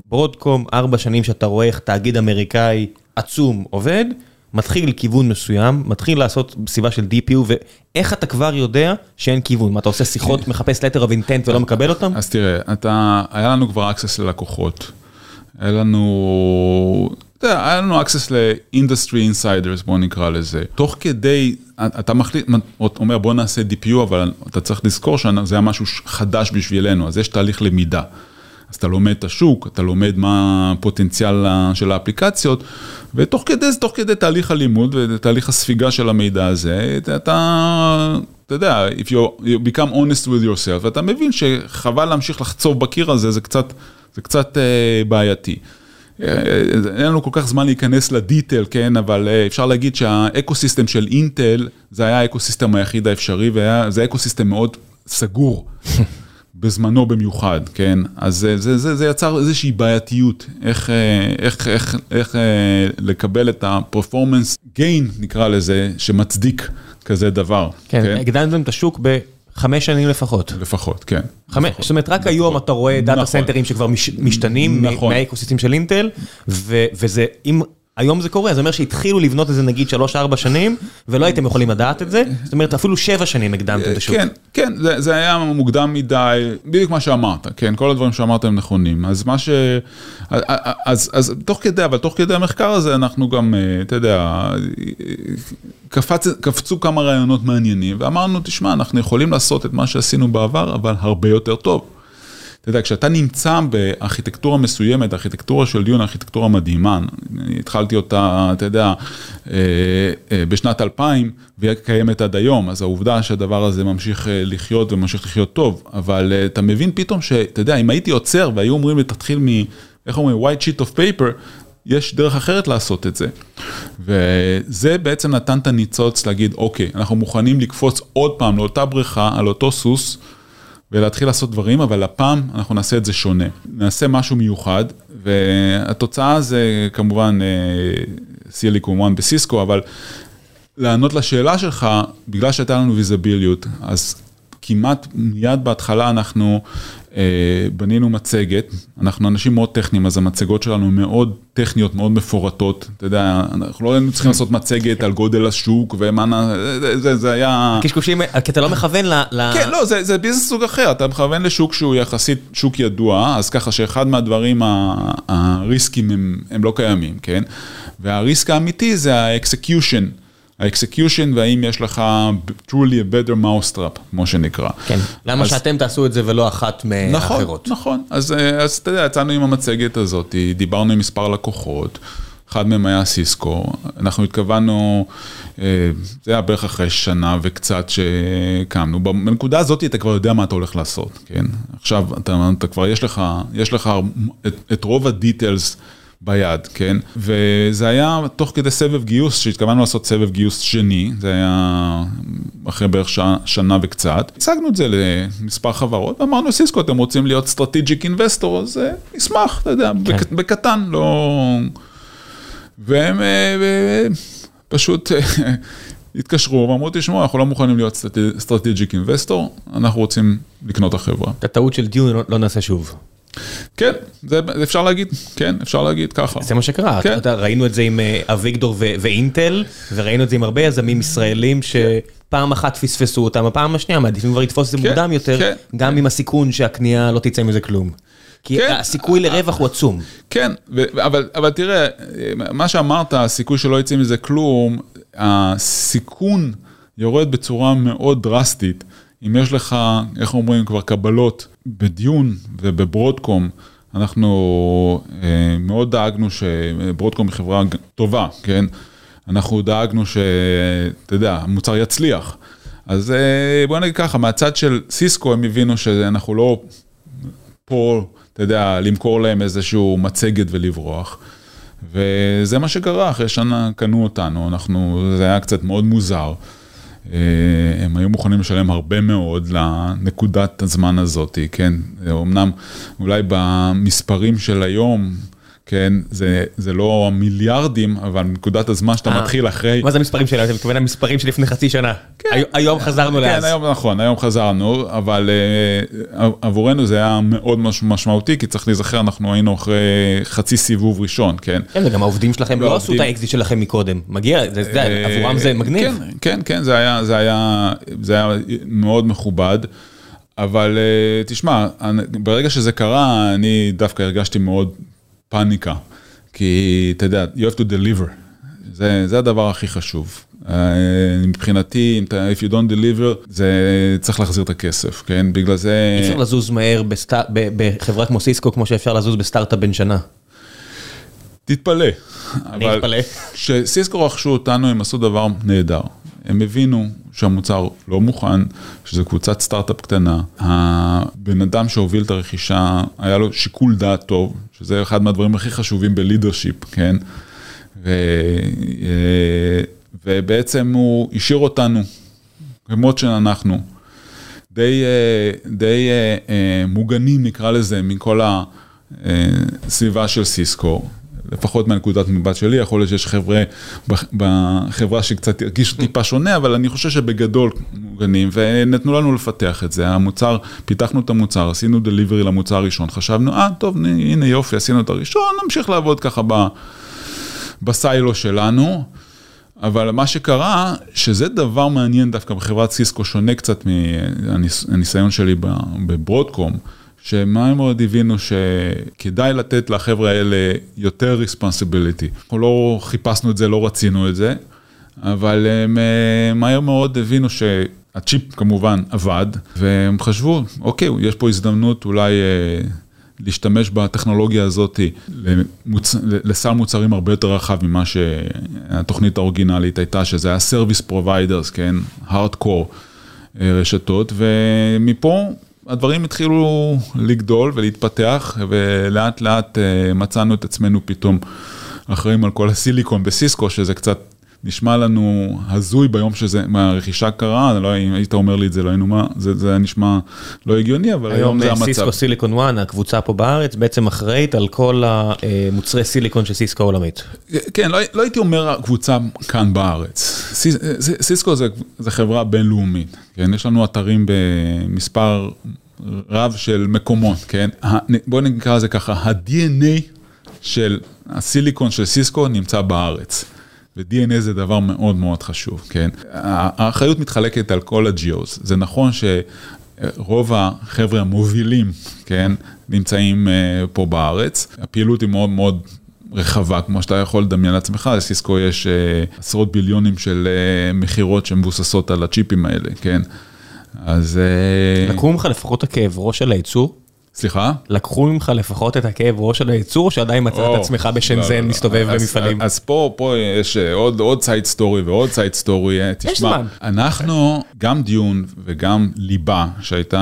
ברודקום, ארבע שנים שאתה רואה איך תאגיד אמריקאי עצום עובד, מתחיל כיוון מסוים, מתחיל לעשות סביבה של DPU, ואיך אתה כבר יודע שאין כיוון? מה, אתה עושה שיחות, מחפש letter of intent ולא מקבל אותם? אז תראה, אתה, היה לנו כבר access ללקוחות. היה לנו, אתה יודע, היה לנו access ל-industry insiders, בוא נקרא לזה. תוך כדי, אתה מחליט, אומר בוא נעשה DPU, אבל אתה צריך לזכור שזה היה משהו חדש בשבילנו, אז יש תהליך למידה. אז אתה לומד את השוק, אתה לומד מה הפוטנציאל של האפליקציות, ותוך כדי, תוך כדי תהליך הלימוד ותהליך הספיגה של המידע הזה, אתה, אתה יודע, if you, you become honest with yourself, ואתה מבין שחבל להמשיך לחצוב בקיר הזה, זה קצת, זה קצת uh, בעייתי. אין לנו כל כך זמן להיכנס ל detail, כן, אבל uh, אפשר להגיד שה ecosystem של אינטל, זה היה ה ecosystem היחיד האפשרי, וזה ecosystem מאוד סגור. בזמנו במיוחד, כן? אז זה, זה, זה, זה יצר איזושהי בעייתיות, איך, איך, איך, איך לקבל את ה-performance gain, נקרא לזה, שמצדיק כזה דבר. כן, כן? הגדלתם את השוק בחמש שנים לפחות. לפחות, כן. חמש. זאת אומרת, רק נכון. היום אתה רואה דאטה נכון. סנטרים שכבר מש, משתנים נכון. מה ecosystem של אינטל, ו, וזה, אם... היום זה קורה, זה אומר שהתחילו לבנות את זה נגיד 3-4 שנים, ולא הייתם יכולים לדעת את זה, זאת אומרת אפילו 7 שנים הקדמתם את השוק. כן, כן, זה, זה היה מוקדם מדי, בדיוק מה שאמרת, כן, כל הדברים שאמרת הם נכונים, אז מה ש... אז, אז, אז תוך כדי, אבל תוך כדי המחקר הזה אנחנו גם, אתה יודע, קפצ, קפצו כמה רעיונות מעניינים, ואמרנו, תשמע, אנחנו יכולים לעשות את מה שעשינו בעבר, אבל הרבה יותר טוב. אתה יודע, כשאתה נמצא בארכיטקטורה מסוימת, ארכיטקטורה של דיון, ארכיטקטורה מדהימה, אני התחלתי אותה, אתה יודע, אה, אה, בשנת 2000, והיא קיימת עד היום, אז העובדה שהדבר הזה ממשיך אה, לחיות וממשיך לחיות טוב, אבל אתה מבין פתאום שאתה יודע, אם הייתי עוצר והיו אומרים לי, תתחיל מ... איך אומרים? white sheet of paper, יש דרך אחרת לעשות את זה. וזה בעצם נתן את הניצוץ להגיד, אוקיי, אנחנו מוכנים לקפוץ עוד פעם לאותה בריכה, על אותו סוס, ולהתחיל לעשות דברים, אבל הפעם אנחנו נעשה את זה שונה. נעשה משהו מיוחד, והתוצאה זה כמובן סיליקום אה, 1 בסיסקו, אבל לענות לשאלה שלך, בגלל שהייתה לנו ויזביליות, אז כמעט מיד בהתחלה אנחנו בנינו מצגת, אנחנו אנשים מאוד טכניים, אז המצגות שלנו מאוד טכניות, מאוד מפורטות, אתה יודע, אנחנו לא היינו צריכים לעשות מצגת על גודל השוק ומה, זה, זה, זה היה... קשקושים, כי אתה לא מכוון ל... כן, לא, זה, זה ביזנס סוג אחר, אתה מכוון לשוק שהוא יחסית שוק ידוע, אז ככה שאחד מהדברים הריסקים הם, הם לא קיימים, כן? וה risk האמיתי זה ה execution. ה execution והאם יש לך truly a better mousetrap, כמו שנקרא. כן, למה אז, שאתם תעשו את זה ולא אחת מהאחרות. נכון, נכון, אז, אה, אז אתה יודע, יצאנו עם המצגת הזאת, דיברנו עם מספר לקוחות, אחד מהם היה סיסקו, אנחנו התכוונו, אה, זה היה בערך אחרי שנה וקצת שקמנו, בנקודה הזאת אתה כבר יודע מה אתה הולך לעשות, כן? עכשיו, אתה, אתה כבר, יש לך, יש לך את, את רוב ה details. ביד, כן? וזה היה תוך כדי סבב גיוס, שהתכוונו לעשות סבב גיוס שני, זה היה אחרי בערך שע, שנה וקצת. הצגנו את זה למספר חברות, ואמרנו, סיסקו, אתם רוצים להיות strategic investor, אז אה, נשמח, אתה יודע, כן. בקטן, לא... והם אה, פשוט התקשרו ואמרו, תשמעו, אנחנו לא מוכנים להיות strategic investor, אנחנו רוצים לקנות את החברה. את הטעות של Dune לא, לא נעשה שוב. כן, זה אפשר להגיד, כן, אפשר להגיד ככה. זה מה שקרה, כן. אתה, ראינו את זה עם אה, אביגדור ואינטל, וראינו את זה עם הרבה יזמים ישראלים שפעם אחת פספסו אותם, הפעם השנייה מעדיפים כבר לתפוס את זה כן, מוקדם יותר, כן. גם עם הסיכון שהקנייה לא תצא מזה כלום. כי כן. הסיכוי לרווח הוא עצום. כן, אבל, אבל תראה, מה שאמרת, הסיכוי שלא יצא מזה כלום, הסיכון יורד בצורה מאוד דרסטית. אם יש לך, איך אומרים, כבר קבלות בדיון ובברודקום, אנחנו אה, מאוד דאגנו שברודקום היא חברה טובה, כן? אנחנו דאגנו שאתה יודע, המוצר יצליח. אז אה, בוא נגיד ככה, מהצד של סיסקו הם הבינו שאנחנו לא פה, אתה יודע, למכור להם איזשהו מצגת ולברוח. וזה מה שקרה, אחרי שנה קנו אותנו, אנחנו, זה היה קצת מאוד מוזר. אה, הם היו מוכנים לשלם הרבה מאוד לנקודת הזמן הזאת, כן? אמנם אולי במספרים של היום, כן, זה, זה לא מיליארדים, אבל נקודת הזמן שאתה 아, אה. מתחיל אחרי... מה זה המספרים שלנו? אתה מתכוון למספרים של לפני חצי שנה. כן. היום חזרנו כן, לאז. כן, היום נכון, היום חזרנו, אבל uh, עבורנו זה היה מאוד משמעותי, כי צריך להיזכר, אנחנו היינו אחרי חצי סיבוב ראשון, כן. כן, וגם העובדים שלכם לא, לא עשו את האקזיט שלכם מקודם. מגיע, זה, זה, עבורם זה מגניב. כן, כן, כן, זה היה, זה היה, זה היה מאוד מכובד. אבל תשמע, ברגע שזה קרה, אני דווקא הרגשתי מאוד פאניקה, כי אתה יודע, you have to deliver, זה, זה הדבר הכי חשוב. Uh, מבחינתי, אם אתה, if you don't deliver, זה צריך להחזיר את הכסף, כן? בגלל זה... אי אפשר לזוז מהר בסט... בחברה כמו סיסקו, כמו שאפשר לזוז בסטארט-אפ בן שנה. תתפלא. אני אתפלא. כשסיסקו רכשו אותנו, הם עשו דבר נהדר. הם הבינו שהמוצר לא מוכן, שזו קבוצת סטארט-אפ קטנה. הבן אדם שהוביל את הרכישה, היה לו שיקול דעת טוב, שזה אחד מהדברים הכי חשובים ב leadership, כן? ו, אה, ובעצם הוא השאיר אותנו, כמות שאנחנו, די, אה, די אה, מוגנים נקרא לזה, מכל הסביבה של סיסקו. לפחות מהנקודת מבט שלי, יכול להיות שיש חבר'ה בחברה שקצת הרגישו טיפה שונה, אבל אני חושב שבגדול מוגנים, ונתנו לנו לפתח את זה. המוצר, פיתחנו את המוצר, עשינו דליברי למוצר הראשון, חשבנו, אה, טוב, הנה יופי, עשינו את הראשון, נמשיך לעבוד ככה ב, בסיילו שלנו. אבל מה שקרה, שזה דבר מעניין דווקא בחברת סיסקו, שונה קצת מהניסיון שלי בברודקום. שמה הם עוד הבינו שכדאי לתת לחבר'ה האלה יותר ריספונסיביליטי. אנחנו לא חיפשנו את זה, לא רצינו את זה, אבל הם מהר מאוד הבינו הצ'יפ כמובן עבד, והם חשבו, אוקיי, יש פה הזדמנות אולי אה, להשתמש בטכנולוגיה הזאת למוצ... לסל מוצרים הרבה יותר רחב ממה שהתוכנית האורגינלית הייתה, שזה היה Service Providers, כן, Hardcore רשתות, ומפה הדברים התחילו לגדול ולהתפתח, ולאט לאט מצאנו את עצמנו פתאום אחראים על כל הסיליקון בסיסקו, שזה קצת נשמע לנו הזוי ביום שזה, מהרכישה קרה, לא, אם היית אומר לי את זה, לא היינו מה, זה, זה נשמע לא הגיוני, אבל היום, היום זה המצב. היום סיסקו סיליקון 1, הקבוצה פה בארץ, בעצם אחראית על כל המוצרי סיליקון של סיסקו עולמית. כן, לא, לא הייתי אומר הקבוצה כאן בארץ. סיס, סיסקו זה, זה חברה בינלאומית, כן, יש לנו אתרים במספר רב של מקומות, כן, בואו נקרא לזה ככה, ה-DNA של הסיליקון של סיסקו נמצא בארץ. ו-DNA זה דבר מאוד מאוד חשוב, כן? האחריות מתחלקת על כל ה-GOs. זה נכון שרוב החבר'ה המובילים, כן, נמצאים אה, פה בארץ. הפעילות היא מאוד מאוד רחבה, כמו שאתה יכול לדמיין לעצמך, לסיסקו יש אה, עשרות ביליונים של אה, מכירות שמבוססות על הצ'יפים האלה, כן? אז... לקחו ממך לפחות הכאב ראש של הייצור? סליחה? לקחו ממך לפחות את הכאב ראש של הייצור, שעדיין מצאת את עצמך בשנזן לא, לא, מסתובב במפעלים? אז פה, פה יש אה, עוד, side story ועוד side story. אה, תשמע, אנחנו, גם Dune וגם ליבה, שהייתה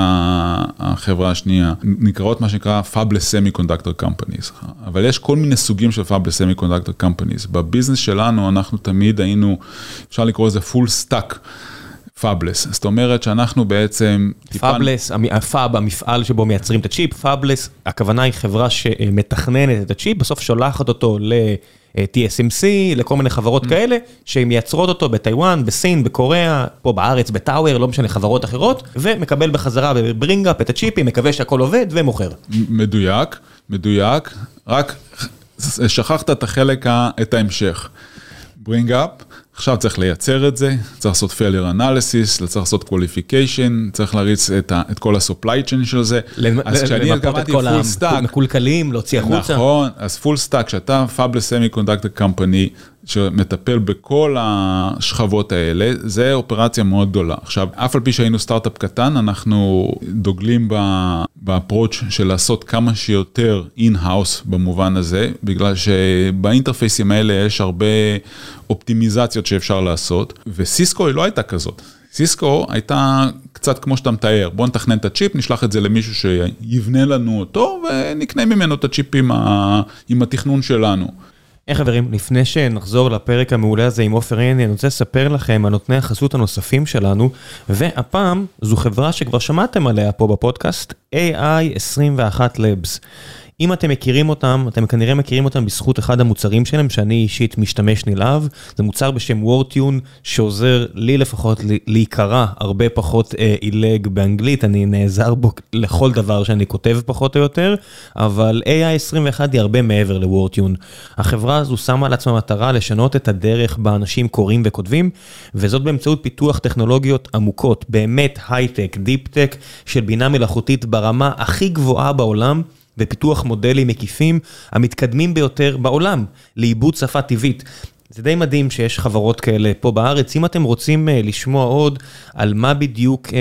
החברה השנייה, נקראות מה שנקרא Fabless Semiconductor Companies, אבל יש כל מיני סוגים של Fabless Semiconductor Companies. בביזנס שלנו אנחנו תמיד היינו, אפשר לקרוא לזה full stack. fabless, זאת אומרת שאנחנו בעצם... fabless, ה fab, המפעל שבו מייצרים את הצ'יפ, fabless, הכוונה היא חברה שמתכננת את הצ'יפ, בסוף שולחת אותו ל... TSMC, לכל מיני חברות mm. כאלה, שהן מייצרות אותו בטיוואן, בסין, בקוריאה, פה בארץ, בטאוור, לא משנה, חברות אחרות, ומקבל בחזרה ב bring-up את הצ'יפים, מקווה שהכל עובד ומוכר. מדויק, מדויק, רק שכחת את החלק, את ההמשך. bring-up, עכשיו צריך לייצר את זה, צריך לעשות failure analysis, צריך לעשות qualification, צריך להריץ את, ה, את כל ה-supply chain של זה. אז כשאני למפות את כל המקולקלים, להוציא החוצה. נכון, אז full stack, כשאתה Fabless Semiconductor Company, שמטפל בכל השכבות האלה, זה אופרציה מאוד גדולה. עכשיו, אף על פי שהיינו סטארט-אפ קטן, אנחנו דוגלים ב approach של לעשות כמה שיותר in-house במובן הזה, בגלל שבאינטרפייסים האלה יש הרבה אופטימיזציות שאפשר לעשות, וסיסקו היא לא הייתה כזאת. סיסקו הייתה קצת כמו שאתה מתאר, בוא נתכנן את הצ'יפ, נשלח את זה למישהו שיבנה לנו אותו ונקנה ממנו את הצ'יפ עם, ה... עם התכנון שלנו. היי חברים, לפני שנחזור לפרק המעולה הזה עם עופר עיני, אני רוצה לספר לכם על נותני החסות הנוספים שלנו, והפעם זו חברה שכבר שמעתם עליה פה בפודקאסט, AI21 Labs. אם אתם מכירים אותם, אתם כנראה מכירים אותם בזכות אחד המוצרים שלהם, שאני אישית משתמש נלהב. זה מוצר בשם וורטיון, שעוזר לי לפחות להיקרא הרבה פחות אה, עילג באנגלית, אני נעזר בו לכל דבר שאני כותב פחות או יותר, אבל AI21 היא הרבה מעבר לוורטיון. החברה הזו שמה על עצמה מטרה לשנות את הדרך בה אנשים קוראים וכותבים, וזאת באמצעות פיתוח טכנולוגיות עמוקות, באמת הייטק, deep-tech, של בינה מלאכותית ברמה הכי גבוהה בעולם. ופיתוח מודלים מקיפים המתקדמים ביותר בעולם לעיבוד שפה טבעית. זה די מדהים שיש חברות כאלה פה בארץ. אם אתם רוצים uh, לשמוע עוד על מה בדיוק uh,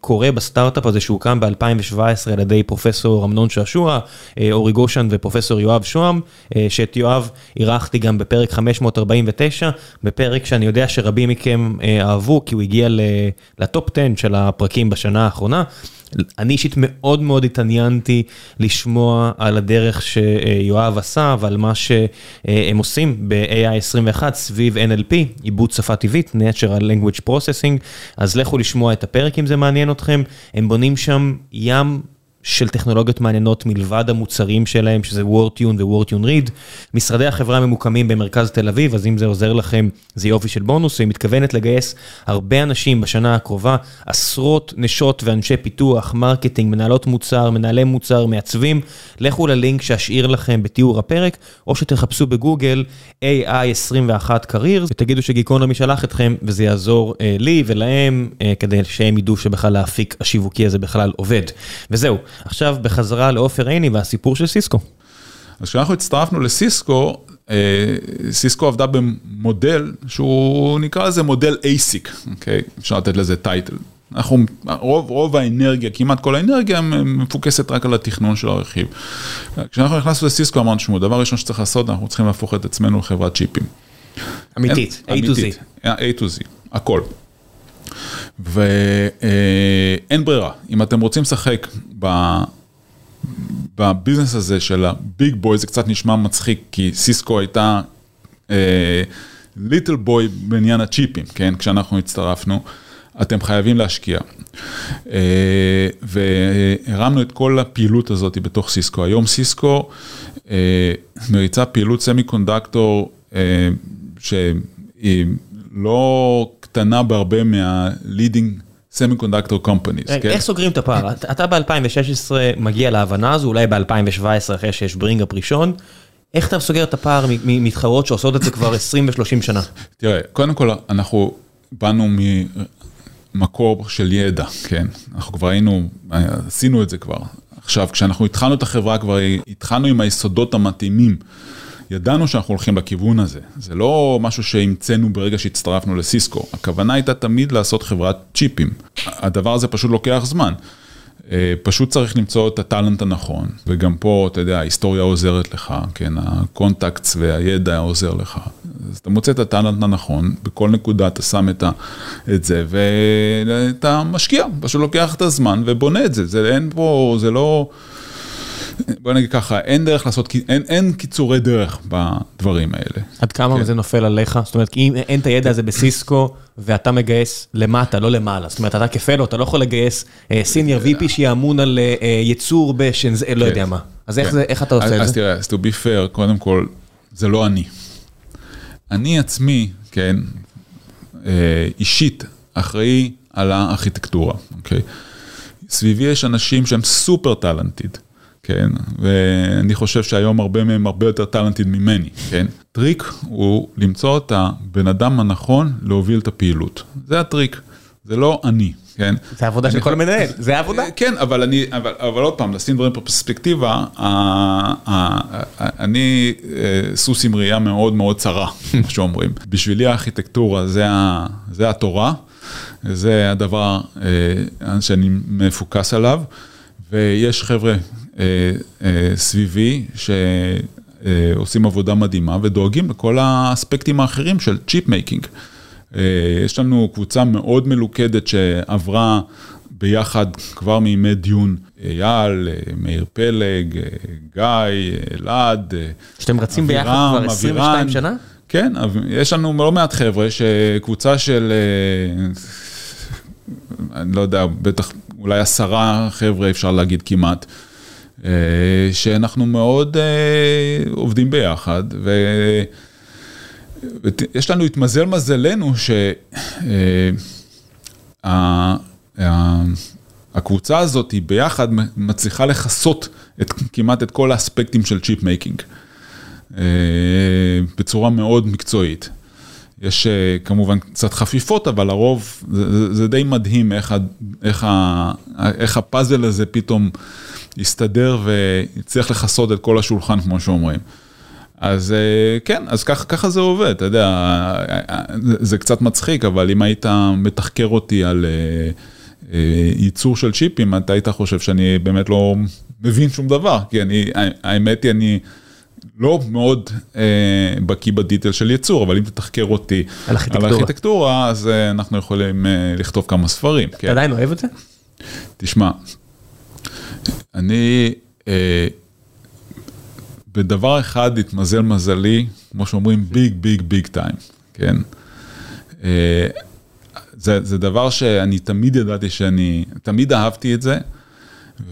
קורה בסטארט-אפ הזה שהוקם ב-2017 על ידי פרופסור אמנון שעשוע, uh, אורי גושן ופרופסור יואב שוהם, uh, שאת יואב אירחתי גם בפרק 549, בפרק שאני יודע שרבים מכם uh, אהבו, כי הוא הגיע לטופ 10 של הפרקים בשנה האחרונה. אני אישית מאוד מאוד התעניינתי לשמוע על הדרך שיואב עשה ועל מה שהם עושים ב-AI 21 סביב NLP, עיבוד שפה טבעית, Natural Language Processing, אז לכו לשמוע את הפרק אם זה מעניין אתכם, הם בונים שם ים של טכנולוגיות מעניינות מלבד המוצרים שלהם, שזה וורטיון ווורטיון ריד. משרדי החברה ממוקמים במרכז תל אביב, אז אם זה עוזר לכם, זה יופי של בונוס. היא מתכוונת לגייס הרבה אנשים בשנה הקרובה, עשרות נשות ואנשי פיתוח, marketing, מנהלות מוצר, מנהלי מוצר, מעצבים. לכו ללינק שאשאיר לכם בתיאור הפרק, או שתחפשו בגוגל AI21 Careers, ותגידו שגיקונומי שלח אתכם, וזה יעזור אה, לי ולהם, אה, כדי שהם ידעו שבכלל האפיק השיווקי הזה בכלל עובד. וזהו. עכשיו בחזרה לעופר עיני והסיפור של סיסקו. אז כשאנחנו הצטרפנו לסיסקו, אה, סיסקו עבדה במודל שהוא נקרא לזה מודל ASIC, אוקיי? אפשר לתת לזה טייטל. אנחנו, רוב, רוב האנרגיה, כמעט כל האנרגיה מפוקסת רק על התכנון של הרכיב. כשאנחנו נכנסנו לסיסקו אמרנו, תשמעו, דבר ראשון שצריך לעשות, אנחנו צריכים להפוך את עצמנו לחברת צ'יפים. אמיתית, A to Z. A to Z, הכל. ואין ברירה, אם אתם רוצים לשחק בביזנס הזה של ה big boy, זה קצת נשמע מצחיק, כי סיסקו הייתה little boy בעניין הצ'יפים, כן, כשאנחנו הצטרפנו, אתם חייבים להשקיע. והרמנו את כל הפעילות הזאת בתוך סיסקו. היום סיסקו מריצה פעילות semiconductor שהיא לא קטנה בהרבה מה-leading semiconductor companies. רגע, איך סוגרים את הפער? אתה ב-2016 מגיע להבנה הזו, אולי ב-2017 אחרי שיש ברינגאפ ראשון, איך אתה סוגר את הפער ממתחרות שעושות את זה כבר 20 ו-30 שנה? תראה, קודם כל אנחנו באנו ממקור של ידע, כן? אנחנו כבר היינו, עשינו את זה כבר. עכשיו, כשאנחנו התחלנו את החברה, כבר התחלנו עם היסודות המתאימים. ידענו שאנחנו הולכים לכיוון הזה, זה לא משהו שהמצאנו ברגע שהצטרפנו לסיסקו, הכוונה הייתה תמיד לעשות חברת צ'יפים, הדבר הזה פשוט לוקח זמן. אה, פשוט צריך למצוא את ה talent הנכון, וגם פה, אתה יודע, ההיסטוריה עוזרת לך, כן, ה contacts והידע עוזר לך. אז אתה מוצא את ה talent הנכון, בכל נקודה אתה שם את, ה, את זה, ואתה משקיע, פשוט לוקח את הזמן ובונה את זה, זה אין פה, זה לא... בוא נגיד ככה, אין דרך לעשות, אין, אין קיצורי דרך בדברים האלה. עד כמה כן. זה נופל עליך? זאת אומרת, אם אין את הידע הזה בסיסקו, ואתה מגייס למטה, לא למעלה. זאת אומרת, אתה כפלו, אתה לא יכול לגייס סיניור uh, VP שיאמון על uh, ייצור בשנז, כן. לא יודע מה. אז איך, כן. זה, איך אתה עושה את זה? אז תראה, אז to be fair, קודם כל, זה לא אני. אני עצמי, כן, אישית, אחראי על הארכיטקטורה, אוקיי? סביבי יש אנשים שהם super talented. כן, ואני חושב שהיום הרבה מהם הרבה יותר talented ממני, כן. טריק הוא למצוא את הבן אדם הנכון להוביל את הפעילות, זה הטריק, זה לא אני, כן. זה עבודה של כל מנהל, זה העבודה. כן, אבל אני, אבל, אבל עוד פעם, לשים דברים בפרספקטיבה, אני אה, סוס עם ראייה מאוד מאוד צרה, כמו שאומרים. בשבילי הארכיטקטורה זה, זה התורה, זה הדבר אה, שאני מפוקס עליו, ויש חבר'ה אה, אה, סביבי, שעושים עבודה מדהימה ודואגים לכל האספקטים האחרים של chip making. אה, יש לנו קבוצה מאוד מלוכדת שעברה ביחד כבר מימי Dune, אייל, מאיר פלג, גיא, אלעד, שאתם רצים ביחד כבר 22 שנה? כן, יש לנו לא מעט חבר'ה שקבוצה של, אני לא יודע, בטח אולי עשרה חבר'ה אפשר להגיד כמעט. אה, שאנחנו מאוד אה, עובדים ביחד, ויש לנו, התמזל מזלנו, שהקבוצה אה, הזאת היא ביחד מצליחה לכסות את, כמעט את כל האספקטים של chip making, בצורה מאוד מקצועית. יש כמובן קצת חפיפות, אבל הרוב, זה, זה די מדהים איך, איך, איך הפאזל הזה פתאום יסתדר ויצליח לכסות את כל השולחן, כמו שאומרים. אז אה, כן, אז ככה, ככה זה עובד, אתה יודע, זה קצת מצחיק, אבל אם היית מתחקר אותי על אה, אה, ייצור של צ'יפים, אתה היית חושב שאני באמת לא מבין שום דבר, כי אני, האמת היא, אני לא מאוד אה, בקיא בדיטל של ייצור, אבל אם תתחקר אותי על ארכיטקטורה, על ארכיטקטורה אז אה, אנחנו יכולים אה, לכתוב כמה ספרים. אתה כן. עדיין אוהב את זה? תשמע, אני, אה, בדבר אחד התמזל מזלי, כמו שאומרים, ביג, ביג, ביג טיים, כן? אה, זה, זה דבר שאני תמיד ידעתי שאני, תמיד אהבתי את זה,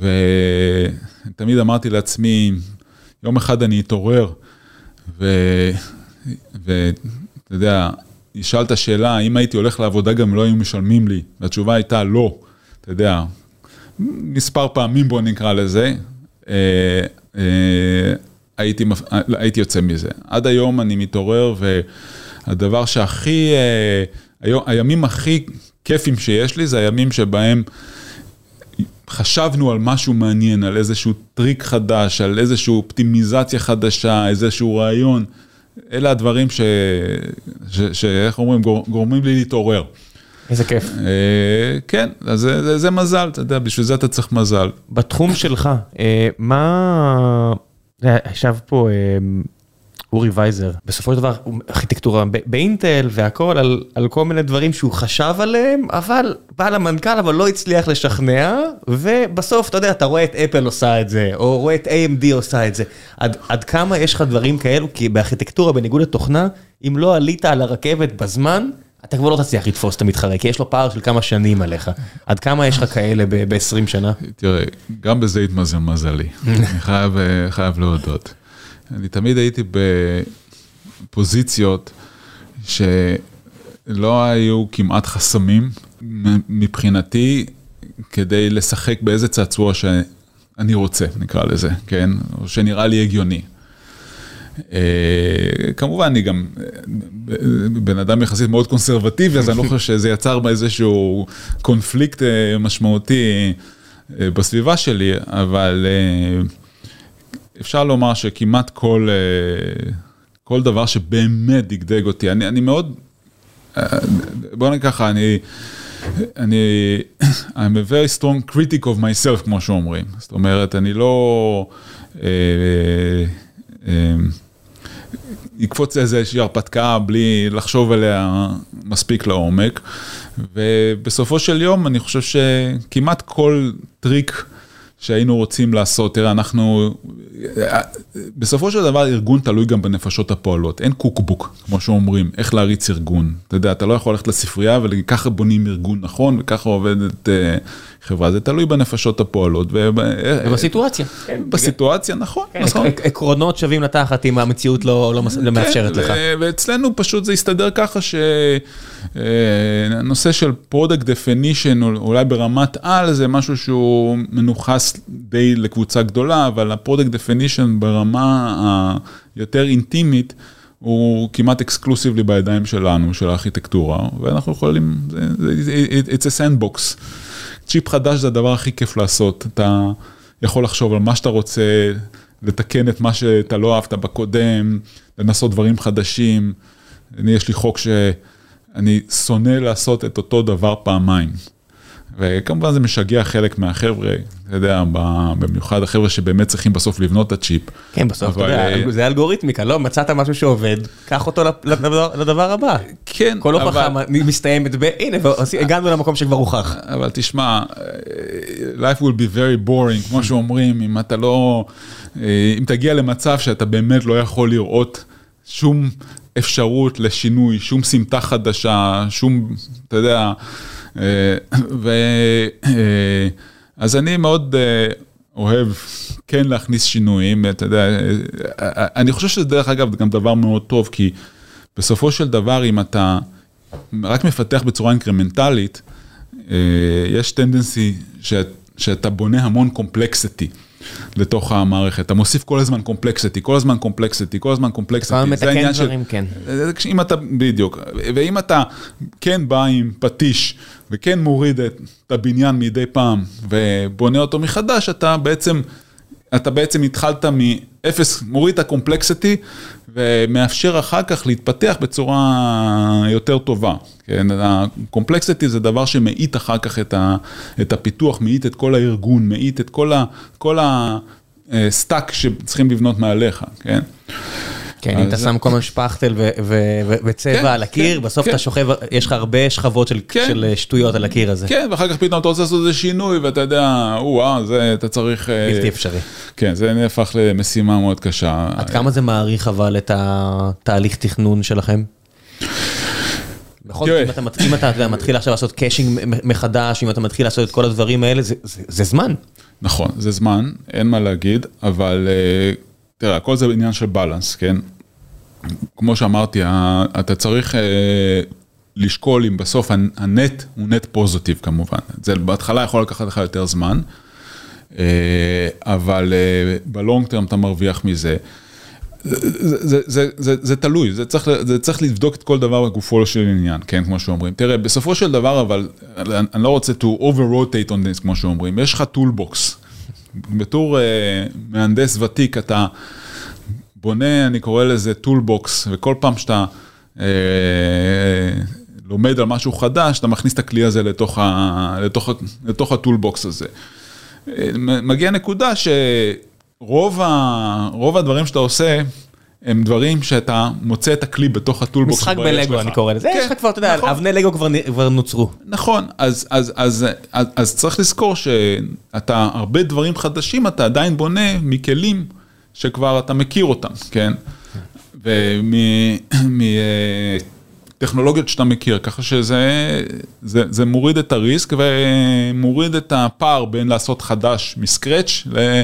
ותמיד אמרתי לעצמי, יום אחד אני אתעורר, ואתה יודע, נשאלת שאלה, האם הייתי הולך לעבודה גם לא היו משלמים לי, והתשובה הייתה לא, אתה יודע, מספר פעמים בוא נקרא לזה, אה, אה, הייתי, הייתי יוצא מזה. עד היום אני מתעורר והדבר שהכי, אה, הימים הכי כיפים שיש לי זה הימים שבהם חשבנו על משהו מעניין, על איזשהו טריק חדש, על איזושהי אופטימיזציה חדשה, איזשהו רעיון. אלה הדברים ש... שאיך אומרים, גורמים לי להתעורר. איזה כיף. אה, כן, אז זה, מזל, אתה יודע, בשביל זה אתה צריך מזל. בתחום שלך, אה, מה... ישב פה אה, אורי וייזר, בסופו של דבר, ארכיטקטורה באינטל והכל, על, על כל מיני דברים שהוא חשב עליהם, אבל בא למנכ"ל, אבל לא הצליח לשכנע, ובסוף, אתה יודע, אתה רואה את אפל עושה את זה, או רואה את AMD עושה את זה. עד, עד כמה יש לך דברים כאלו? כי בארכיטקטורה, בניגוד לתוכנה, אם לא עלית על הרכבת בזמן, אתה כבר לא תצליח לתפוס את המתחרה, כי יש לו פער של כמה שנים עליך. עד כמה יש לך כאלה ב-20 שנה? תראה, גם בזה התמזל מזלי, אני חייב, אה, חייב להודות. אני תמיד הייתי בפוזיציות שלא היו כמעט חסמים מבחינתי כדי לשחק באיזה צעצוע שאני רוצה, נקרא לזה, כן? או שנראה לי הגיוני. אה, כמובן, אני גם אה, בן אדם יחסית מאוד קונסרבטיבי, אז אני לא חושב שזה יצר בה איזשהו קונפליקט אה, משמעותי בסביבה שלי, אבל אפשר לומר שכמעט כל, כל דבר שבאמת דגדג אותי, אני, אני מאוד, בוא נגיד ככה, אני, אני, I'm a very strong critic of myself, כמו שאומרים. זאת אומרת, אני לא... אה, אה, יקפוץ לאיזושהי הרפתקה בלי לחשוב עליה מספיק לעומק. ובסופו של יום אני חושב שכמעט כל טריק שהיינו רוצים לעשות, תראה, אנחנו, בסופו של דבר ארגון תלוי גם בנפשות הפועלות, אין קוקבוק, כמו שאומרים, איך להריץ ארגון. אתה יודע, אתה לא יכול ללכת לספרייה וככה בונים ארגון נכון וככה עובדת אה, חברה, זה תלוי בנפשות הפועלות. ובסיטואציה. בסיטואציה, נכון, כן, נכון. עקרונות שווים לתחת אם המציאות לא, לא, לא מאפשרת לך. ואצלנו פשוט זה הסתדר ככה שנושא של product definition, אולי ברמת על, זה משהו שהוא מנוכס די לקבוצה גדולה, אבל ה product definition ברמה היותר אינטימית, הוא כמעט exclusively בידיים שלנו, של הארכיטקטורה, ואנחנו יכולים, it's a sandbox. צ'יפ חדש זה הדבר הכי כיף לעשות, אתה יכול לחשוב על מה שאתה רוצה, לתקן את מה שאתה לא אהבת בקודם, לנסות דברים חדשים. אני, יש לי חוק שאני שונא לעשות את אותו דבר פעמיים. וכמובן זה משגע חלק מהחבר'ה, אתה יודע, במיוחד החבר'ה שבאמת צריכים בסוף לבנות את הצ'יפ. כן, בסוף, אתה יודע, אה, זה אלגוריתמיקה, לא? מצאת משהו שעובד, קח אותו לדבר הבא. כן, כל הוכחה מסתיימת ב... הנה, הגענו למקום שכבר הוכח. אבל תשמע, life will be very boring, כמו שאומרים, אם אתה לא... אה, אם תגיע למצב שאתה באמת לא יכול לראות שום אפשרות לשינוי, שום סמטה חדשה, שום, אתה יודע... אה. אה, אז אני מאוד אה, אוהב כן להכניס שינויים, אתה יודע, אני חושב שזה דרך אגב גם דבר מאוד טוב, כי בסופו של דבר אם אתה רק מפתח בצורה אינקרמנטלית, יש tendency שאתה בונה המון complexity. לתוך המערכת, אתה מוסיף כל הזמן complexity, כל הזמן complexity, כל הזמן complexity. כל הזמן מתקן דברים, כן. אם אתה, בדיוק, ואם אתה כן בא עם פטיש וכן מוריד את הבניין מדי פעם ובונה אותו מחדש, אתה בעצם, אתה בעצם התחלת מאפס, מוריד את ה complexity ומאפשר אחר כך להתפתח בצורה יותר טובה. כן, ה complexity זה דבר שמאיט אחר כך את, ה, את הפיתוח, מאיט את כל הארגון, מאיט את כל, ה, כל ה stack שצריכים לבנות מעליך, כן? כן, אם אתה שם כל מיני שפכטל וצבע כן, על הקיר, כן, בסוף כן. אתה שוכב, יש לך הרבה שכבות של שטויות על הקיר הזה. כן, ואחר כך פתאום אתה רוצה לעשות איזה שינוי, ואתה יודע, או-אה, זה, אתה צריך... אה, בלתי אפשרי. כן, זה נהפך למשימה מאוד קשה. עד כמה זה מאריך אבל את התהליך תכנון שלכם? בכל זאת, אם אתה מתחיל עכשיו לעשות caching מחדש, אם אתה מתחיל לעשות את כל הדברים האלה, זה זמן. נכון, זה זמן, אין מה להגיד, אבל... אה, תראה, הכל זה עניין של balance, כן? כמו שאמרתי, אתה צריך אה, לשקול אם בסוף ה net הוא net positive כמובן. זה בהתחלה יכול לקחת לך יותר זמן, אה, אבל אה, ב long term אתה מרוויח מזה. זה, זה, זה, זה, זה תלוי, זה צריך, זה צריך לבדוק את כל דבר בגופו של עניין, כן, כמו שאומרים. תראה, בסופו של דבר, אבל אני לא רוצה to over-rotate on this, כמו שאומרים, יש לך toolbox. בתור אה, מהנדס ותיק, אתה בונה, אני קורא לזה toolbox, וכל פעם שאתה אה, לומד על משהו חדש, אתה מכניס את הכלי הזה לתוך, ה, לתוך, לתוך ה toolbox הזה. מגיע נקודה שרוב ה, הדברים שאתה עושה, הם דברים שאתה מוצא את הכלי בתוך ה toolbox. משחק בלגו אני קורא לזה, כן, יש לך כבר, אתה יודע, נכון. אבני לגו כבר, נוצרו. נכון, אז, צריך לזכור שאתה, הרבה דברים חדשים אתה עדיין בונה מכלים שכבר אתה מכיר אותם, כן? ומטכנולוגיות שאתה מכיר, ככה שזה זה, זה מוריד את הריסק ומוריד את הפער בין לעשות חדש מסקרץ' ל...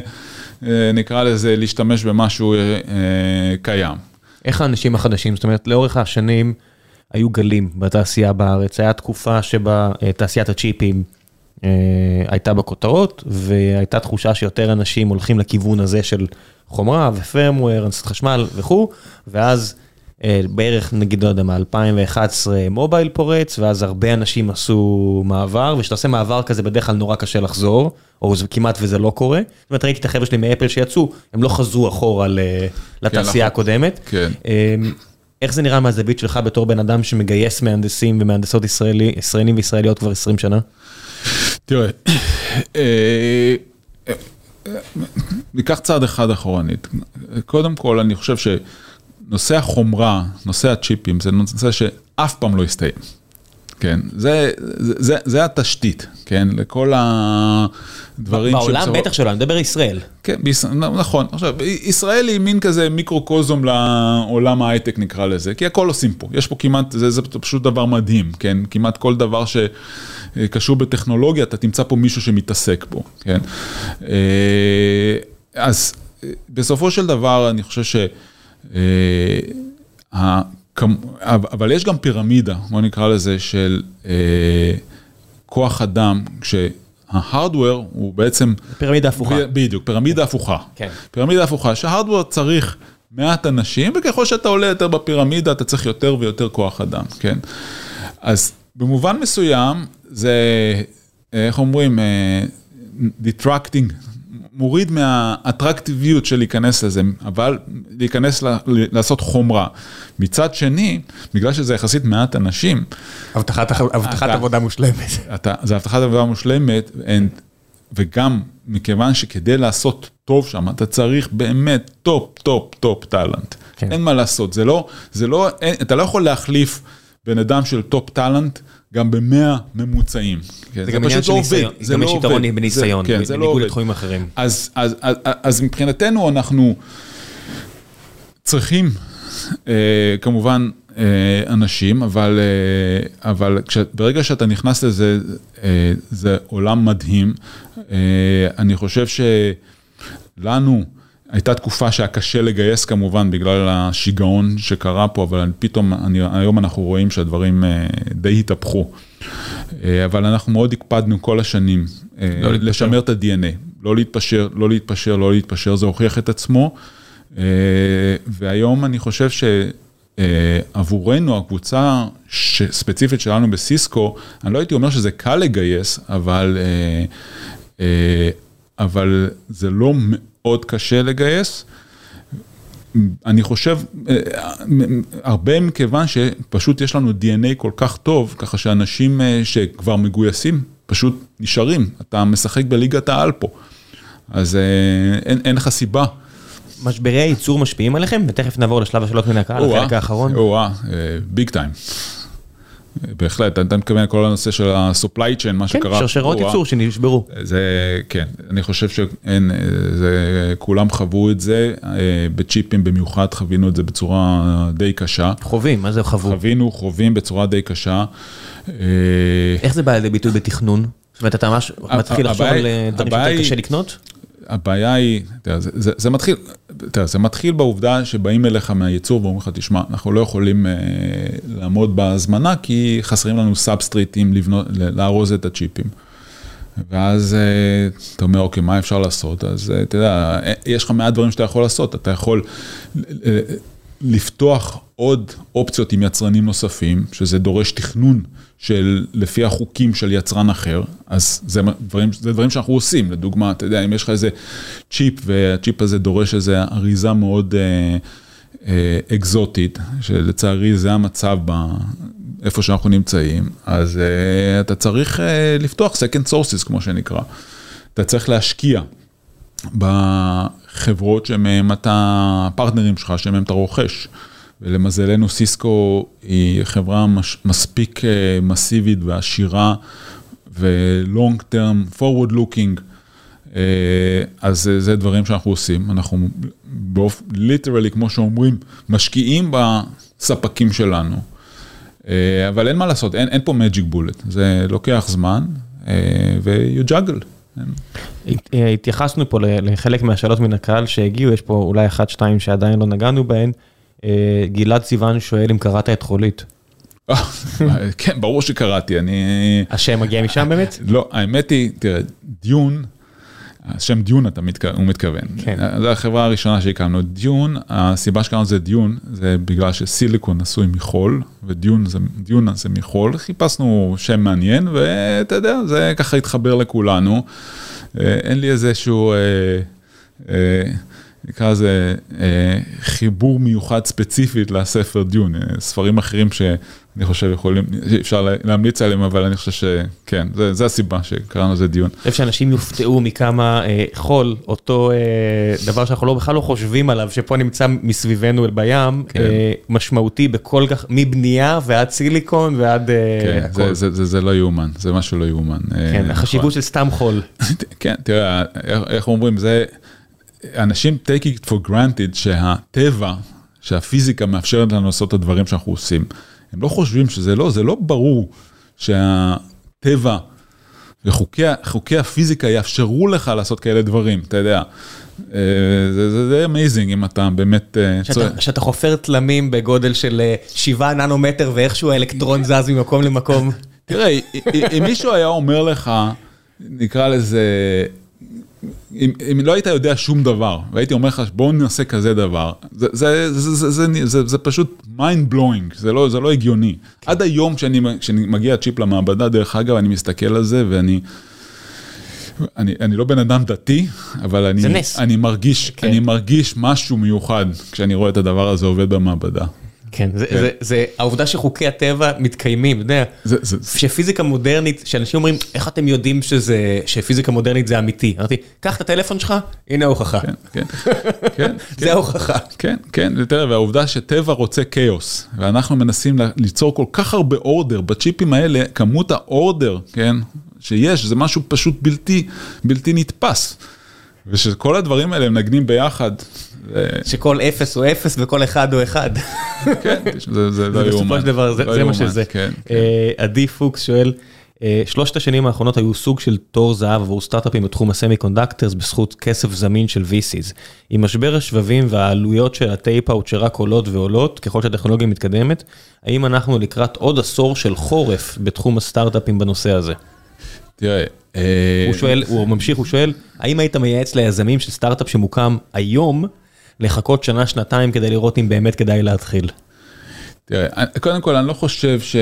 נקרא לזה, להשתמש במשהו אה, אה, קיים. איך האנשים החדשים, זאת אומרת, לאורך השנים היו גלים בתעשייה בארץ, הייתה תקופה שבה תעשיית הצ'יפים הייתה בכותרות, והייתה תחושה שיותר אנשים הולכים לכיוון הזה של חומרה ופרמוור, הנדסת חשמל וכו', ואז בערך נגיד, לא יודע מה, 2011 מובייל פורץ, ואז הרבה אנשים עשו מעבר, וכשאתה עושה מעבר כזה בדרך כלל נורא קשה לחזור. או זה כמעט וזה לא קורה. זאת אומרת, ראיתי את החבר'ה שלי מאפל שיצאו, הם לא חזרו אחורה לתעשייה הקודמת. כן. אמ, איך זה נראה מהזווית שלך בתור בן אדם שמגייס מהנדסים ומהנדסות ישראלי, ישראלים וישראליות כבר 20 שנה? תראה, אה, ניקח צעד אחד אחורנית. קודם כל, אני חושב שנושא החומרה, נושא הצ'יפים, זה נושא שאף פעם לא יסתיים. כן, זה, זה, זה התשתית, כן, לכל הדברים. בעולם בטח שלא, אני מדבר ישראל. כן, ביש... נכון. עכשיו, ישראל היא מין כזה מיקרוקוזום לעולם ההייטק נקרא לזה, כי הכל עושים פה, יש פה כמעט, זה, זה פשוט דבר מדהים, כן, כמעט כל דבר שקשור בטכנולוגיה, אתה תמצא פה מישהו שמתעסק בו, כן. אה, אז בסופו של דבר, אני חושב ש... אה, אבל יש גם פירמידה, בוא נקרא לזה, של אה, כוח אדם, כשההארדוור הוא בעצם... פירמידה הפוכה. בדיוק, פירמידה הפוכה. כן. פירמידה הפוכה, שההארדוור צריך מעט אנשים, וככל שאתה עולה יותר בפירמידה, אתה צריך יותר ויותר כוח אדם, כן? אז במובן מסוים, זה, איך אומרים, אה, detracting מוריד מהאטרקטיביות של להיכנס לזה, אבל להיכנס, ל, לעשות חומרה. מצד שני, בגלל שזה יחסית מעט אנשים. הבטחת, הבטחת עבודה מושלמת. אתה, זה הבטחת עבודה מושלמת, וגם מכיוון שכדי לעשות טוב שם, אתה צריך באמת top, top, top talent. כן. אין מה לעשות, זה לא, זה לא, אין, אתה לא יכול להחליף בן אדם של top talent. גם במאה ממוצעים. כן, זה גם עניין של לא ניסיון, זה גם יש לא יתרון בניסיון, כן, לא בניגוד לתחומים אחרים. אז מבחינתנו אנחנו צריכים אה, כמובן אה, אנשים, אבל אבל ברגע שאתה נכנס לזה, זה עולם מדהים. אני חושב שלנו, הייתה תקופה שהיה קשה לגייס כמובן בגלל השיגעון שקרה פה, אבל פתאום אני, היום אנחנו רואים שהדברים אה, די התהפכו. אה, אבל אנחנו מאוד הקפדנו כל השנים אה, לא לשמר את ה-DNA, לא להתפשר, לא להתפשר, לא להתפשר, זה הוכיח את עצמו. והיום אני חושב שעבורנו, הקבוצה ספציפית שלנו בסיסקו, אני לא הייתי אומר שזה קל לגייס, אבל, אבל זה לא מאוד קשה לגייס. אני חושב, אה, הרבה מכיוון שפשוט יש לנו DNA כל כך טוב, ככה שאנשים אה, שכבר מגויסים פשוט נשארים, אתה משחק בליגת העל פה, אז אה, אין, אין לך סיבה. משברי הייצור משפיעים עליכם? ותכף נעבור לשלב השאלות מן הקהל, החלק האחרון. או-אה, ביג טיים. בהחלט, אתה מתכוון לכל הנושא של ה-supply chain, מה שקרה. כן, שרשרות ייצור שנשברו. זה, כן, אני חושב שאין, זה, כולם חוו את זה, אה, בצ'יפים במיוחד חווינו את זה בצורה די קשה. חווים, מה זה חוו? חווינו, חווים בצורה די קשה. אה, איך זה בא לידי ביטוי בתכנון? זאת אומרת, אתה ממש מתחיל לחשוב על אה, דברים שיותר קשה לקנות? הבעיה היא, תראה, זה, זה, זה מתחיל, תראה, זה מתחיל בעובדה שבאים אליך מהייצור ואומרים לך, תשמע, אנחנו לא יכולים אה, לעמוד בהזמנה כי חסרים לנו סאבסטרייטים לארוז את הצ'יפים. ואז אה, אתה אומר, אוקיי, מה אפשר לעשות? אז אה, אתה יודע, אה, יש לך מעט דברים שאתה יכול לעשות, אתה יכול אה, לפתוח עוד אופציות עם יצרנים נוספים, שזה דורש תכנון של לפי החוקים של יצרן אחר, אז זה דברים, זה דברים שאנחנו עושים, לדוגמה, אתה יודע, אם יש לך איזה צ'יפ והצ'יפ הזה דורש איזה אריזה מאוד אה, אקזוטית, שלצערי זה המצב איפה שאנחנו נמצאים, אז אתה צריך לפתוח second sources כמו שנקרא. אתה צריך להשקיע בחברות שמהם אתה, פרטנרים שלך, שמהם אתה רוכש. ולמזלנו סיסקו היא חברה מש, מספיק מסיבית ועשירה ו-long term, forward looking. אז זה דברים שאנחנו עושים, אנחנו באופן, ליטרלי, כמו שאומרים, משקיעים בספקים שלנו. אבל אין מה לעשות, אין, אין פה magic bullet, זה לוקח זמן ו-you juggle. התייחסנו פה לחלק מהשאלות מן הקהל שהגיעו, יש פה אולי אחת, שתיים שעדיין לא נגענו בהן. גלעד סיוון שואל אם קראת את חולית. כן, ברור שקראתי, אני... השם מגיע משם באמת? לא, האמת היא, תראה, דיון, השם דיון אתה מתכוון, הוא מתכוון. כן. זו החברה הראשונה שהקמנו. דיון, הסיבה שקראנו לזה דיון, זה בגלל שסיליקון עשוי מחול, ודיון זה, דיון זה מחול, חיפשנו שם מעניין, ואתה יודע, זה ככה התחבר לכולנו. אין לי איזשהו... אה, אה, נקרא לזה אה, חיבור מיוחד ספציפית לספר דיון, אה, ספרים אחרים שאני חושב יכולים, אפשר להמליץ עליהם, אבל אני חושב שכן, זה, זה הסיבה שקראנו לזה דיון. אני חושב שאנשים יופתעו מכמה אה, חול, אותו אה, דבר שאנחנו לא, בכלל לא חושבים עליו, שפה נמצא מסביבנו בים, כן. אה, משמעותי בכל כך, מבנייה ועד סיליקון ועד אה, כן, הכל. זה, זה, זה, זה לא יאומן, זה משהו לא יאומן. כן, אה, החשיבות נכון. של סתם חול. כן, תראה, איך, איך אומרים, זה... אנשים take it for granted שהטבע, שהפיזיקה מאפשרת לנו לעשות את הדברים שאנחנו עושים. הם לא חושבים שזה לא, זה לא ברור שהטבע וחוקי הפיזיקה יאפשרו לך לעשות כאלה דברים, אתה יודע. אה, זה די amazing אם אתה באמת... אה, שאתה חופר תלמים בגודל של 7 אה, ננומטר ואיכשהו האלקטרון זז ממקום למקום. תראה, אם מישהו היה אומר לך, נקרא לזה... אם, אם לא היית יודע שום דבר, והייתי אומר לך, בואו נעשה כזה דבר, זה, זה, זה, זה, זה, זה, זה, זה פשוט mind blowing, זה לא, זה לא הגיוני. כן. עד היום כשאני, כשאני מגיע צ'יפ למעבדה, דרך אגב, אני מסתכל על זה ואני... אני, אני לא בן אדם דתי, אבל אני, אני, מרגיש, כן. אני מרגיש משהו מיוחד כשאני רואה את הדבר הזה עובד במעבדה. כן, זה, כן. זה, זה העובדה שחוקי הטבע מתקיימים, אתה יודע, זה, זה, שפיזיקה מודרנית, שאנשים אומרים, איך אתם יודעים שזה, שפיזיקה מודרנית זה אמיתי? אמרתי, קח את הטלפון שלך, הנה ההוכחה. כן, כן, כן. זה ההוכחה. כן, כן, תראה, והעובדה שטבע רוצה כאוס, ואנחנו מנסים ליצור כל כך הרבה אורדר, בצ'יפים האלה, כמות האורדר, כן, שיש, זה משהו פשוט בלתי, בלתי נתפס. ושכל הדברים האלה הם נגנים ביחד. שכל אפס הוא אפס וכל אחד הוא אחד. כן, זה לא יאומן. בסופו של דבר זה לא מה שזה. כן, כן. אה, עדי פוקס שואל, אה, שלושת השנים האחרונות היו סוג של תור זהב עבור סטארט-אפים בתחום ה semiconductors בזכות כסף זמין של VCs. עם משבר השבבים והעלויות של ה tape-out שרק עולות ועולות ככל שהטכנולוגיה מתקדמת, האם אנחנו לקראת עוד עשור של חורף בתחום הסטארט-אפים בנושא הזה? תראה, הוא שואל, הוא ממשיך, הוא שואל, האם היית מייעץ ליזמים של סטארט-אפ שמוקם היום, לחכות שנה, שנתיים כדי לראות אם באמת כדאי להתחיל? תראה, קודם כל, אני לא חושב ש...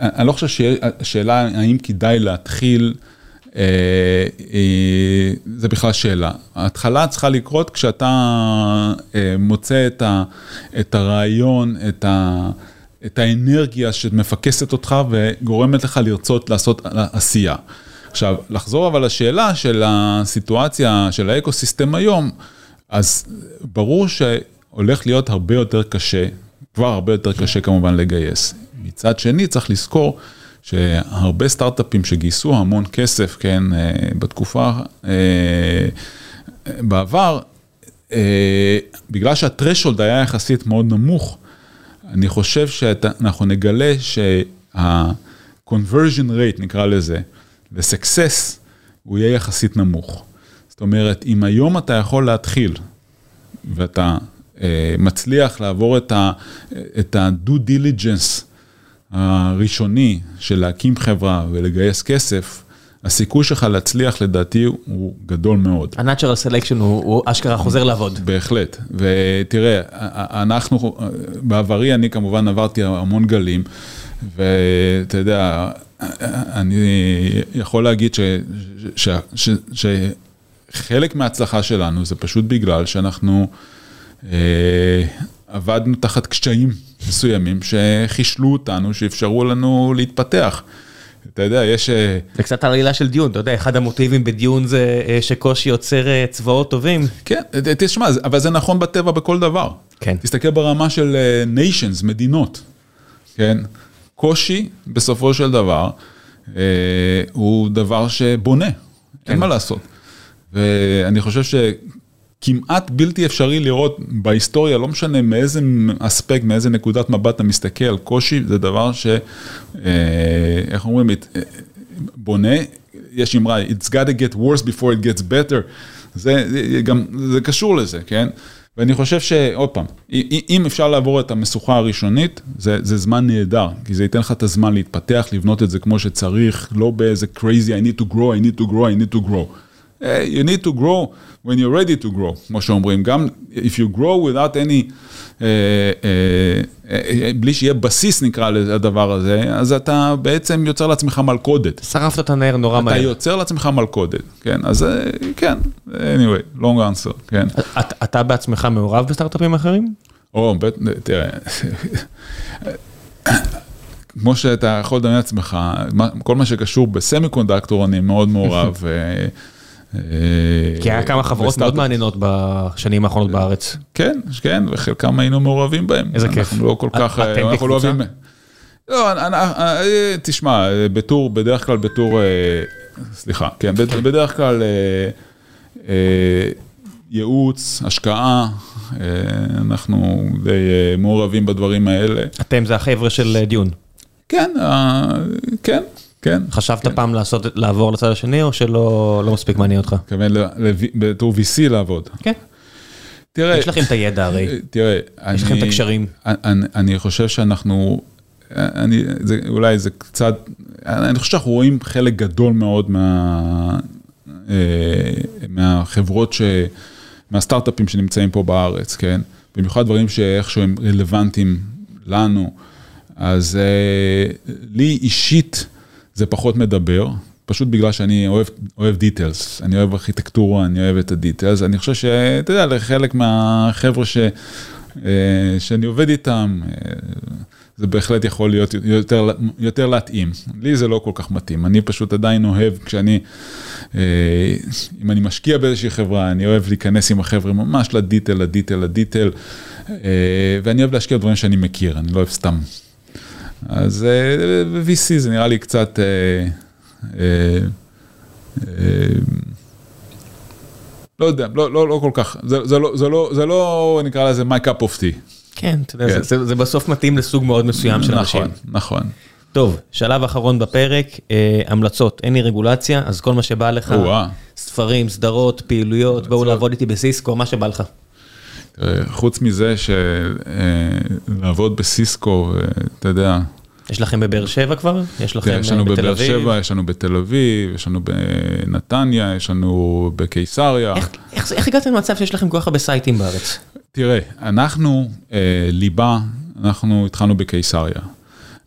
אני לא חושב שהשאלה האם כדאי להתחיל, זה בכלל שאלה. ההתחלה צריכה לקרות כשאתה מוצא את הרעיון, את ה... את האנרגיה שמפקסת אותך וגורמת לך לרצות לעשות עשייה. עכשיו, לחזור אבל לשאלה של הסיטואציה של האקו-סיסטם היום, אז ברור שהולך להיות הרבה יותר קשה, כבר הרבה יותר קשה כמובן לגייס. מצד שני, צריך לזכור שהרבה סטארט-אפים שגייסו המון כסף, כן, אה, בתקופה, אה, בעבר, אה, בגלל שהטרשולד היה יחסית מאוד נמוך, אני חושב שאנחנו נגלה שה-conversion rate, נקרא לזה, ו-success, הוא יהיה יחסית נמוך. זאת אומרת, אם היום אתה יכול להתחיל, ואתה אה, מצליח לעבור את ה-due diligence הראשוני של להקים חברה ולגייס כסף, הסיכוי שלך להצליח לדעתי הוא גדול מאוד. ה-Natural Selection הוא, הוא אשכרה חוזר לעבוד. בהחלט, ותראה, אנחנו, בעברי אני כמובן עברתי המון גלים, ואתה יודע, אני יכול להגיד ש, ש, ש, ש, שחלק מההצלחה שלנו זה פשוט בגלל שאנחנו עבדנו תחת קשיים מסוימים שחישלו אותנו, שאפשרו לנו להתפתח. אתה יודע, יש... זה קצת עלילה של דיון, אתה יודע, אחד המוטיבים בדיון זה שקושי יוצר צבאות טובים. כן, תשמע, אבל זה נכון בטבע בכל דבר. כן. תסתכל ברמה של nations, מדינות, כן? קושי, בסופו של דבר, הוא דבר שבונה, אין מה לעשות. ואני חושב שכמעט בלתי אפשרי לראות בהיסטוריה, לא משנה מאיזה אספקט, מאיזה נקודת מבט אתה מסתכל, קושי זה דבר ש... איך אומרים? בונה, יש אמרה, it's got to get worse before it gets better, זה גם, זה קשור לזה, כן? ואני חושב שעוד פעם, אם אפשר לעבור את המשוכה הראשונית, זה זמן נהדר, כי זה ייתן לך את הזמן להתפתח, לבנות את זה כמו שצריך, לא באיזה crazy, I need to grow, I need to grow, I need to grow. You need to grow when you're ready to grow, כמו שאומרים, גם if you grow without any, בלי שיהיה בסיס נקרא לדבר הזה, אז אתה בעצם יוצר לעצמך מלכודת. שרפת את הנר נורא מהר. אתה יוצר לעצמך מלכודת, כן, אז כן, anyway, long answer, כן. אתה בעצמך מעורב בסטארט-אפים אחרים? או, תראה, כמו שאתה יכול לדמיין לעצמך, כל מה שקשור בסמי קונדקטור אני מאוד מעורב. כי היה כמה חברות מאוד מעניינות בשנים האחרונות בארץ. כן, כן, וחלקם היינו מעורבים בהם. איזה כיף. אנחנו לא כל כך, אנחנו לא אוהבים. לא, תשמע, בטור, בדרך כלל בטור, סליחה, כן, בדרך כלל ייעוץ, השקעה, אנחנו די מעורבים בדברים האלה. אתם זה החבר'ה של דיון. כן, כן. כן. חשבת פעם לעבור לצד השני, או שלא מספיק מעניין אותך? מתכוון בתור VC לעבוד. כן. תראה... יש לכם את הידע הרי. תראה, יש לכם את הקשרים. אני חושב שאנחנו, אולי זה קצת, אני חושב שאנחנו רואים חלק גדול מאוד מהחברות, מהסטארט-אפים שנמצאים פה בארץ, כן? במיוחד דברים שאיכשהו הם רלוונטיים לנו. אז לי אישית, זה פחות מדבר, פשוט בגלל שאני אוהב, אוהב דיטלס, אני אוהב ארכיטקטורה, אני אוהב את הדיטלס, אני חושב שאתה יודע, לחלק מהחבר'ה ש, שאני עובד איתם, זה בהחלט יכול להיות יותר, יותר להתאים. לי זה לא כל כך מתאים, אני פשוט עדיין אוהב כשאני, אם אני משקיע באיזושהי חברה, אני אוהב להיכנס עם החבר'ה ממש לדיטל, לדיטל, לדיטל, ואני אוהב להשקיע דברים שאני מכיר, אני לא אוהב סתם. אז VC זה נראה לי קצת, לא יודע, לא כל כך, זה לא נקרא לזה my cup of tea. כן, אתה יודע, זה בסוף מתאים לסוג מאוד מסוים של אנשים. נכון, נכון. טוב, שלב אחרון בפרק, המלצות, אין לי רגולציה, אז כל מה שבא לך, ספרים, סדרות, פעילויות, בואו לעבוד איתי בסיסקו, מה שבא לך. חוץ מזה שלעבוד בסיסקו, אתה יודע. יש לכם בבאר שבע כבר? יש לכם בתל אביב? יש לנו בבאר שבע, יש לנו בתל אביב, יש לנו בנתניה, יש לנו בקיסריה. איך הגעתם למצב שיש לכם כל כך הרבה סייטים בארץ? תראה, אנחנו ליבה, אנחנו התחלנו בקיסריה.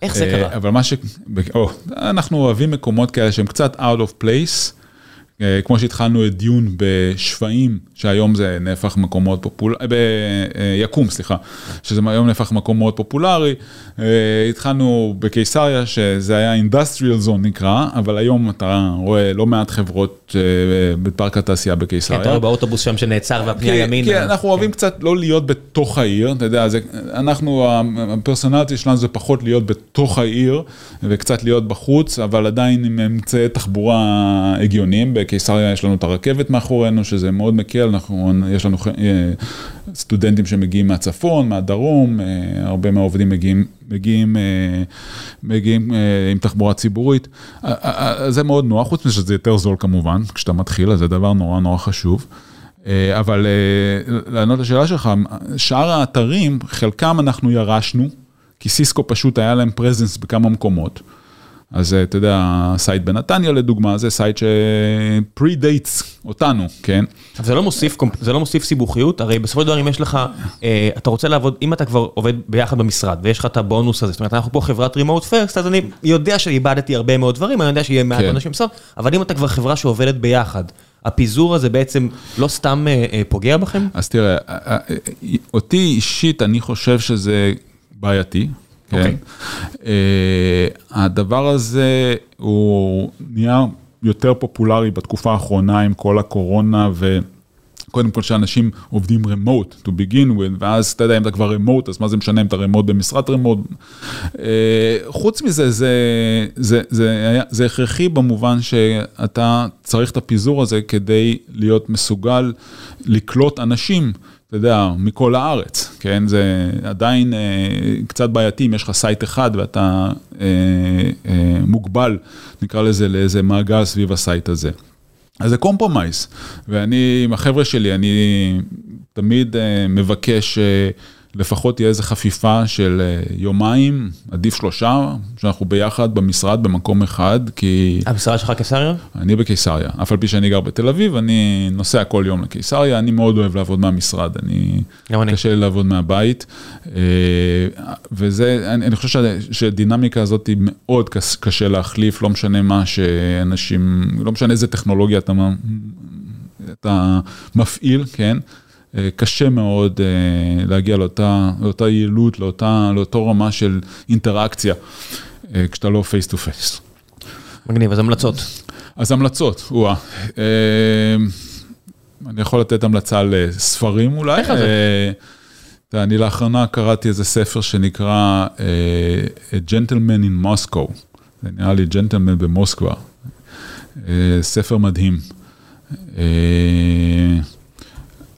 איך זה קרה? אבל מה ש... אנחנו אוהבים מקומות כאלה שהם קצת out of place. כמו שהתחלנו את דיון בשפעים, שהיום זה נהפך מקום מאוד פופולרי, ביקום, סליחה, שזה היום נהפך מקום מאוד פופולרי. התחלנו בקיסריה, שזה היה industrial zone נקרא, אבל היום אתה רואה לא מעט חברות בפארק התעשייה בקיסריה. כן, אתה רואה באוטובוס שם שנעצר והפנייה ימינה. כן, אנחנו אוהבים קצת לא להיות בתוך העיר, אתה יודע, אנחנו, הפרסונליטי שלנו זה פחות להיות בתוך העיר, וקצת להיות בחוץ, אבל עדיין עם אמצעי תחבורה הגיוניים. בקיסריה יש לנו את הרכבת מאחורינו, שזה מאוד מקל, אנחנו, יש לנו סטודנטים שמגיעים מהצפון, מהדרום, הרבה מהעובדים מגיעים, מגיעים, מגיעים עם תחבורה ציבורית. זה מאוד נוח, חוץ מזה שזה יותר זול כמובן, כשאתה מתחיל, אז זה דבר נורא נורא חשוב. אבל לענות לשאלה שלך, שאר האתרים, חלקם אנחנו ירשנו, כי סיסקו פשוט היה להם presence בכמה מקומות. אז אתה יודע, site בנתניה לדוגמה, זה site ש-predates אותנו, כן? אבל זה לא מוסיף, זה לא מוסיף סיבוכיות, הרי בסופו של דבר אם יש לך, אתה רוצה לעבוד, אם אתה כבר עובד ביחד במשרד ויש לך את הבונוס הזה, זאת אומרת אנחנו פה חברת remote first, אז אני יודע שאיבדתי הרבה מאוד דברים, אני יודע שיהיה מעט אנשים בסוף, אבל אם אתה כבר חברה שעובדת ביחד, הפיזור הזה בעצם לא סתם פוגע בכם? אז תראה, אותי אישית, אני חושב שזה בעייתי. כן. Okay. אוקיי. הדבר הזה הוא נהיה יותר פופולרי בתקופה האחרונה עם כל הקורונה ו... קודם כל שאנשים עובדים remote to begin with, ואז אתה יודע אם אתה כבר remote, אז מה זה משנה אם אתה remote במשרד remote. אה, חוץ מזה, זה, זה, זה, היה, זה הכרחי במובן שאתה צריך את הפיזור הזה כדי להיות מסוגל לקלוט אנשים. אתה יודע, מכל הארץ, כן? זה עדיין אה, קצת בעייתי אם יש לך site אחד ואתה אה, אה, מוגבל, נקרא לזה, לאיזה מעגל סביב ה site הזה. אז זה compromise, ואני עם החבר'ה שלי, אני תמיד אה, מבקש אה, לפחות תהיה איזו חפיפה של אה, יומיים, עדיף שלושה, שאנחנו ביחד במשרד במקום אחד, כי... המשרד שלך קיסריה? אני בקיסריה, אף על פי שאני גר בתל אביב, אני נוסע כל יום לקיסריה, אני מאוד אוהב לעבוד מהמשרד, אני... גם אני. קשה לי לעבוד מהבית, אה, וזה, אני, אני חושב שדינמיקה הזאת היא מאוד קשה להחליף, לא משנה מה שאנשים, לא משנה איזה טכנולוגיה אתה... אתה מפעיל, כן? אה, קשה מאוד אה, להגיע לאותה, לאותה יעילות, לאותה, לאותו רמה של אינטראקציה, אה, כשאתה לא face to face. מגניב, אז המלצות. אז המלצות, וואה. אני יכול לתת המלצה לספרים אולי. איך זה? אני לאחרונה קראתי איזה ספר שנקרא A Gentleman in Moscow, זה נראה לי ג'נטלמן במוסקבה, ספר מדהים.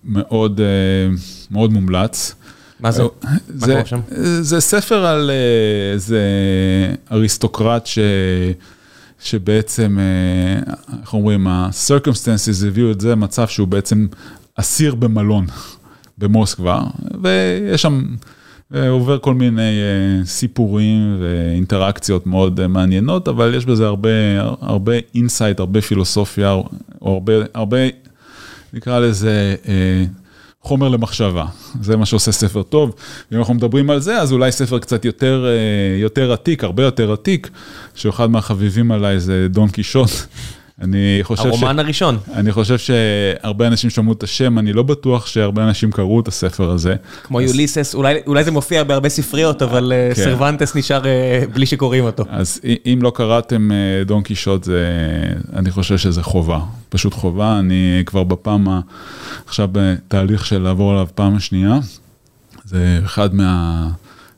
מאוד, אה, מאוד מומלץ. מה זה? זה, מה שם? זה ספר על אה, איזה אריסטוקרט ש... שבעצם, אה, איך אומרים, ה-circumstances הביאו את זה מצב שהוא בעצם אסיר במלון במוסקבה, ויש שם, עובר כל מיני סיפורים ואינטראקציות מאוד מעניינות, אבל יש בזה הרבה, הרבה insight, הרבה פילוסופיה, או הרבה, הרבה נקרא לזה אה, חומר למחשבה, זה מה שעושה ספר טוב. ואם אנחנו מדברים על זה, אז אולי ספר קצת יותר, אה, יותר עתיק, הרבה יותר עתיק, שאחד מהחביבים עליי זה דון קישוט. אני חושב ש... הרומן הראשון. אני חושב שהרבה אנשים שמעו את השם, אני לא בטוח שהרבה אנשים קראו את הספר הזה. כמו אז... יוליסס, אולי, אולי זה מופיע בהרבה ספריות, אבל כן. סרבנטס נשאר בלי שקוראים אותו. אז אם לא קראתם דון קישוט, זה, אני חושב שזה חובה, פשוט חובה. אני כבר בפעם, עכשיו בתהליך של לעבור עליו פעם השנייה. זה אחד מה,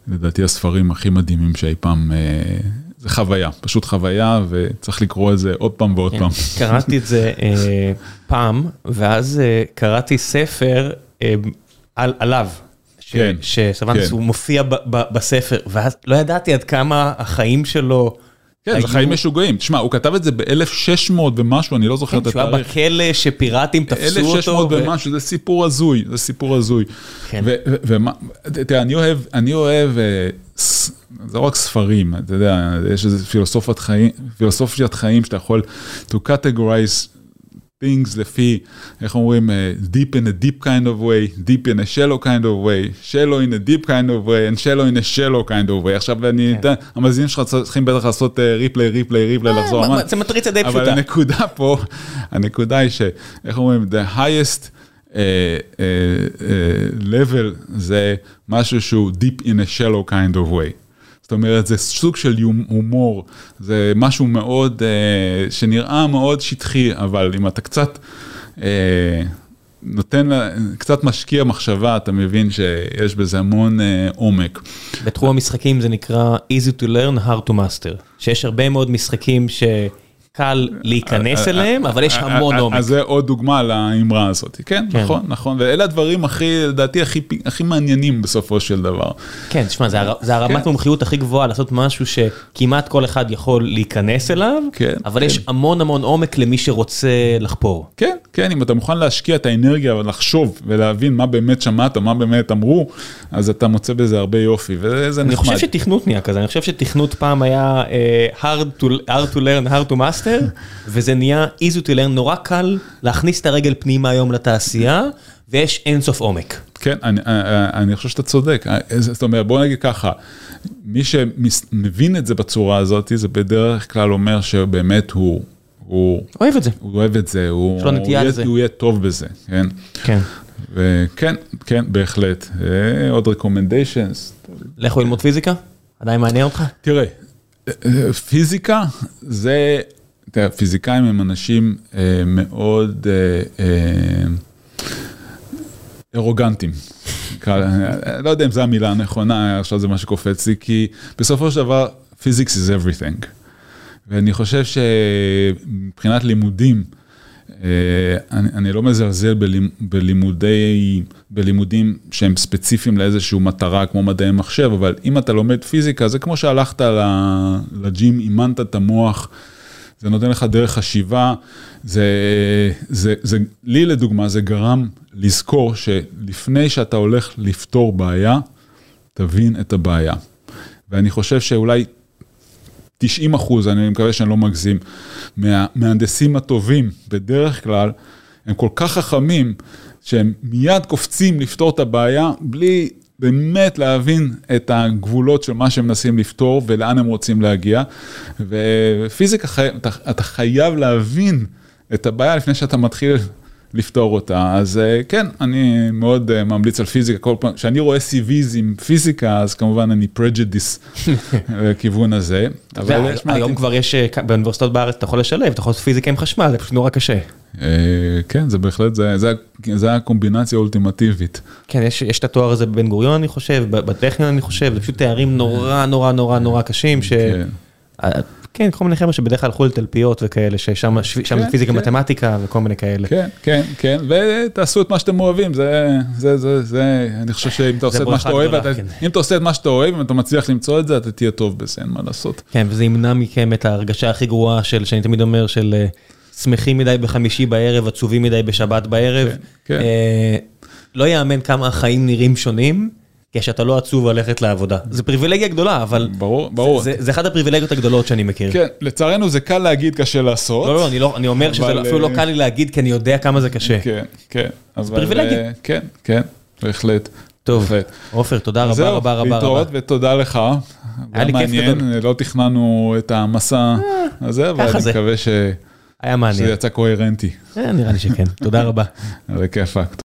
לדעתי, הספרים הכי מדהימים שאי פעם זה חוויה, פשוט חוויה, וצריך לקרוא את זה עוד פעם ועוד כן. פעם. קראתי את זה אה, פעם, ואז אה, קראתי ספר אה, על, עליו. כן, שסבנטס כן. הוא מופיע ב, ב, בספר, ואז לא ידעתי עד כמה החיים שלו... כן. זה חיים משוגעים. תשמע, הוא כתב את זה ב-1600 ומשהו, אני לא זוכר כן, את התאריך. שהוא היה בכלא שפיראטים תפסו אותו. 1600 ומשהו, זה סיפור הזוי, זה סיפור הזוי. כן. ומה, תראה, אני אוהב, אני אוהב זה לא רק ספרים, אתה יודע, יש איזו פילוסופיית חיים שאתה יכול to categorize things לפי, איך אומרים, uh, deep in a deep kind of way, deep in a shallow kind of way, shallow in a deep kind of way, and shallow in a shallow kind of way. עכשיו אני כן. המאזינים שלך צריכים בטח לעשות ריפליי, ריפליי, ריפליי, לחזור. זה מטריצה די פשוטה. אבל הנקודה פה, הנקודה היא שאיך אומרים, the highest uh, uh, uh, level זה משהו שהוא deep in a shallow kind of way. זאת אומרת, זה סוג של הומור, זה משהו מאוד, אה, שנראה מאוד שטחי, אבל אם אתה קצת אה, נותן, קצת משקיע מחשבה, אתה מבין שיש בזה המון אה, עומק. בתחום המשחקים זה נקרא easy to learn, hard to master, שיש הרבה מאוד משחקים ש... קל להיכנס אליהם, אבל יש המון עומק. אז זה עוד דוגמה לאמרה הזאת, כן, כן, נכון, נכון, ואלה הדברים הכי, לדעתי, הכי, מעניינים בסופו של דבר. כן, תשמע, זה, זה הרמת כן. מומחיות הכי גבוהה, לעשות משהו שכמעט כל אחד יכול להיכנס אליו, כן, אבל כן. יש המון המון עומק למי שרוצה לחפור. כן, כן, אם אתה מוכן להשקיע את האנרגיה ולחשוב ולהבין מה באמת שמעת, מה באמת אמרו, אז אתה מוצא בזה הרבה יופי, וזה נחמד. אני חושב שתכנות נהיה כזה, אני חושב שתכנות פעם היה hard to learn, hard to master. master, וזה נהיה easy to learn, נורא קל להכניס את הרגל פנימה היום לתעשייה, ויש אינסוף עומק. כן, אני, אני אה, אה, אני חושב שאתה צודק. אה, זאת אומרת, בוא נגיד ככה, מי שמבין את זה בצורה הזאת, זה בדרך כלל אומר שבאמת הוא, הוא אוהב את זה. הוא אוהב את זה, הוא נטייה יהיה- לזה. הוא יהיה טוב בזה, כן? כן. וכן, כן, בהחלט. עוד recommendations. לכו ללמוד פיזיקה? עדיין מעניין אותך? תראה, אה, פיזיקה זה, תראה, פיזיקאים הם אנשים אה, מאוד אה, אה, ארוגנטים. אה, לא יודע אם זו המילה הנכונה, עכשיו זה מה שקופץ לי, כי בסופו של דבר, physics is everything. ואני חושב שמבחינת לימודים, אה, אני, אני לא מזלזל בלימ, בלימודי, בלימודים שהם ספציפיים לאיזושהי מטרה כמו מדעי מחשב, אבל אם אתה לומד פיזיקה, זה כמו שהלכת לג'ים, אימנת את המוח, זה נותן לך דרך חשיבה, זה, זה, זה, לי לדוגמה, זה גרם לזכור שלפני שאתה הולך לפתור בעיה, תבין את הבעיה. ואני חושב שאולי 90 אחוז, אני מקווה שאני לא מגזים, מהמהנדסים הטובים, בדרך כלל, הם כל כך חכמים, שהם מיד קופצים לפתור את הבעיה, בלי באמת להבין את הגבולות של מה שהם מנסים לפתור ולאן הם רוצים להגיע. ופיזיקה. אתה, אתה חייב להבין את הבעיה לפני שאתה מתחיל לפתור אותה. אז אה, כן, אני מאוד אה, ממליץ על פיזיקה. כל פעם, כשאני רואה CVs עם פיזיקה, אז כמובן אני prejudiced לכיוון הזה. אבל יש. היום כבר יש, אה, באוניברסיטאות בארץ אתה יכול לשלב, אתה יכול לעשות פיזיקה עם חשמל, זה פשוט נורא קשה. אה, כן, זה בהחלט, זה, זה, זה הקומבינציה האולטימטיבית. כן, יש, יש את התואר הזה בבן גוריון אני חושב, בטכניון אני חושב, זה פשוט תארים נורא נורא נורא נורא קשים, ש... כן. אה, כן, כל מיני חבר'ה שבדרך כלל הלכו לתלפיות וכאלה, ששם שם כן, פיזיקה כן. מתמטיקה וכל מיני כאלה. כן, כן, כן, ותעשו את מה שאתם אוהבים, זה, זה, זה, זה, אני חושב שאם אתה עושה את מה שאתה אוהב, אתה, כן. אם אתה עושה את מה שאתה אוהב, אם אתה מצליח למצוא את זה, אתה תהיה טוב בזה, אין מה לעשות. כן, וזה ימנע מכם את ההרגשה הכי גרועה של, שאני תמיד אומר, של אה, שמחים מדי בחמישי בערב, עצובים מדי בשבת בערב. כן, כן. אה, לא יאמן כמה החיים נראים שונים, כשאתה לא עצוב ללכת לעבודה. זה פריבילגיה גדולה, אבל ברור, ברור. זה, זה אחת הפריבילגיות הגדולות שאני מכיר. כן, לצערנו זה קל להגיד, קשה לעשות. לא, לא, אני, לא, אני אומר שזה אבל, אפילו לא אה, קל לי להגיד, כי אני יודע כמה זה קשה. כן, כן. אבל, פריבילגיה. אה, כן, כן, בהחלט. טוב. עופר, תודה רבה זהו, רבה רבה להתראות רבה. ותודה לך. היה לי כיף גדול. לא תכננו את המסע הזה, אבל אני זה. מקווה ש- היה שזה מעניין. יצא קוהרנטי. אה, נראה לי שכן. תודה רבה. זה כיפק.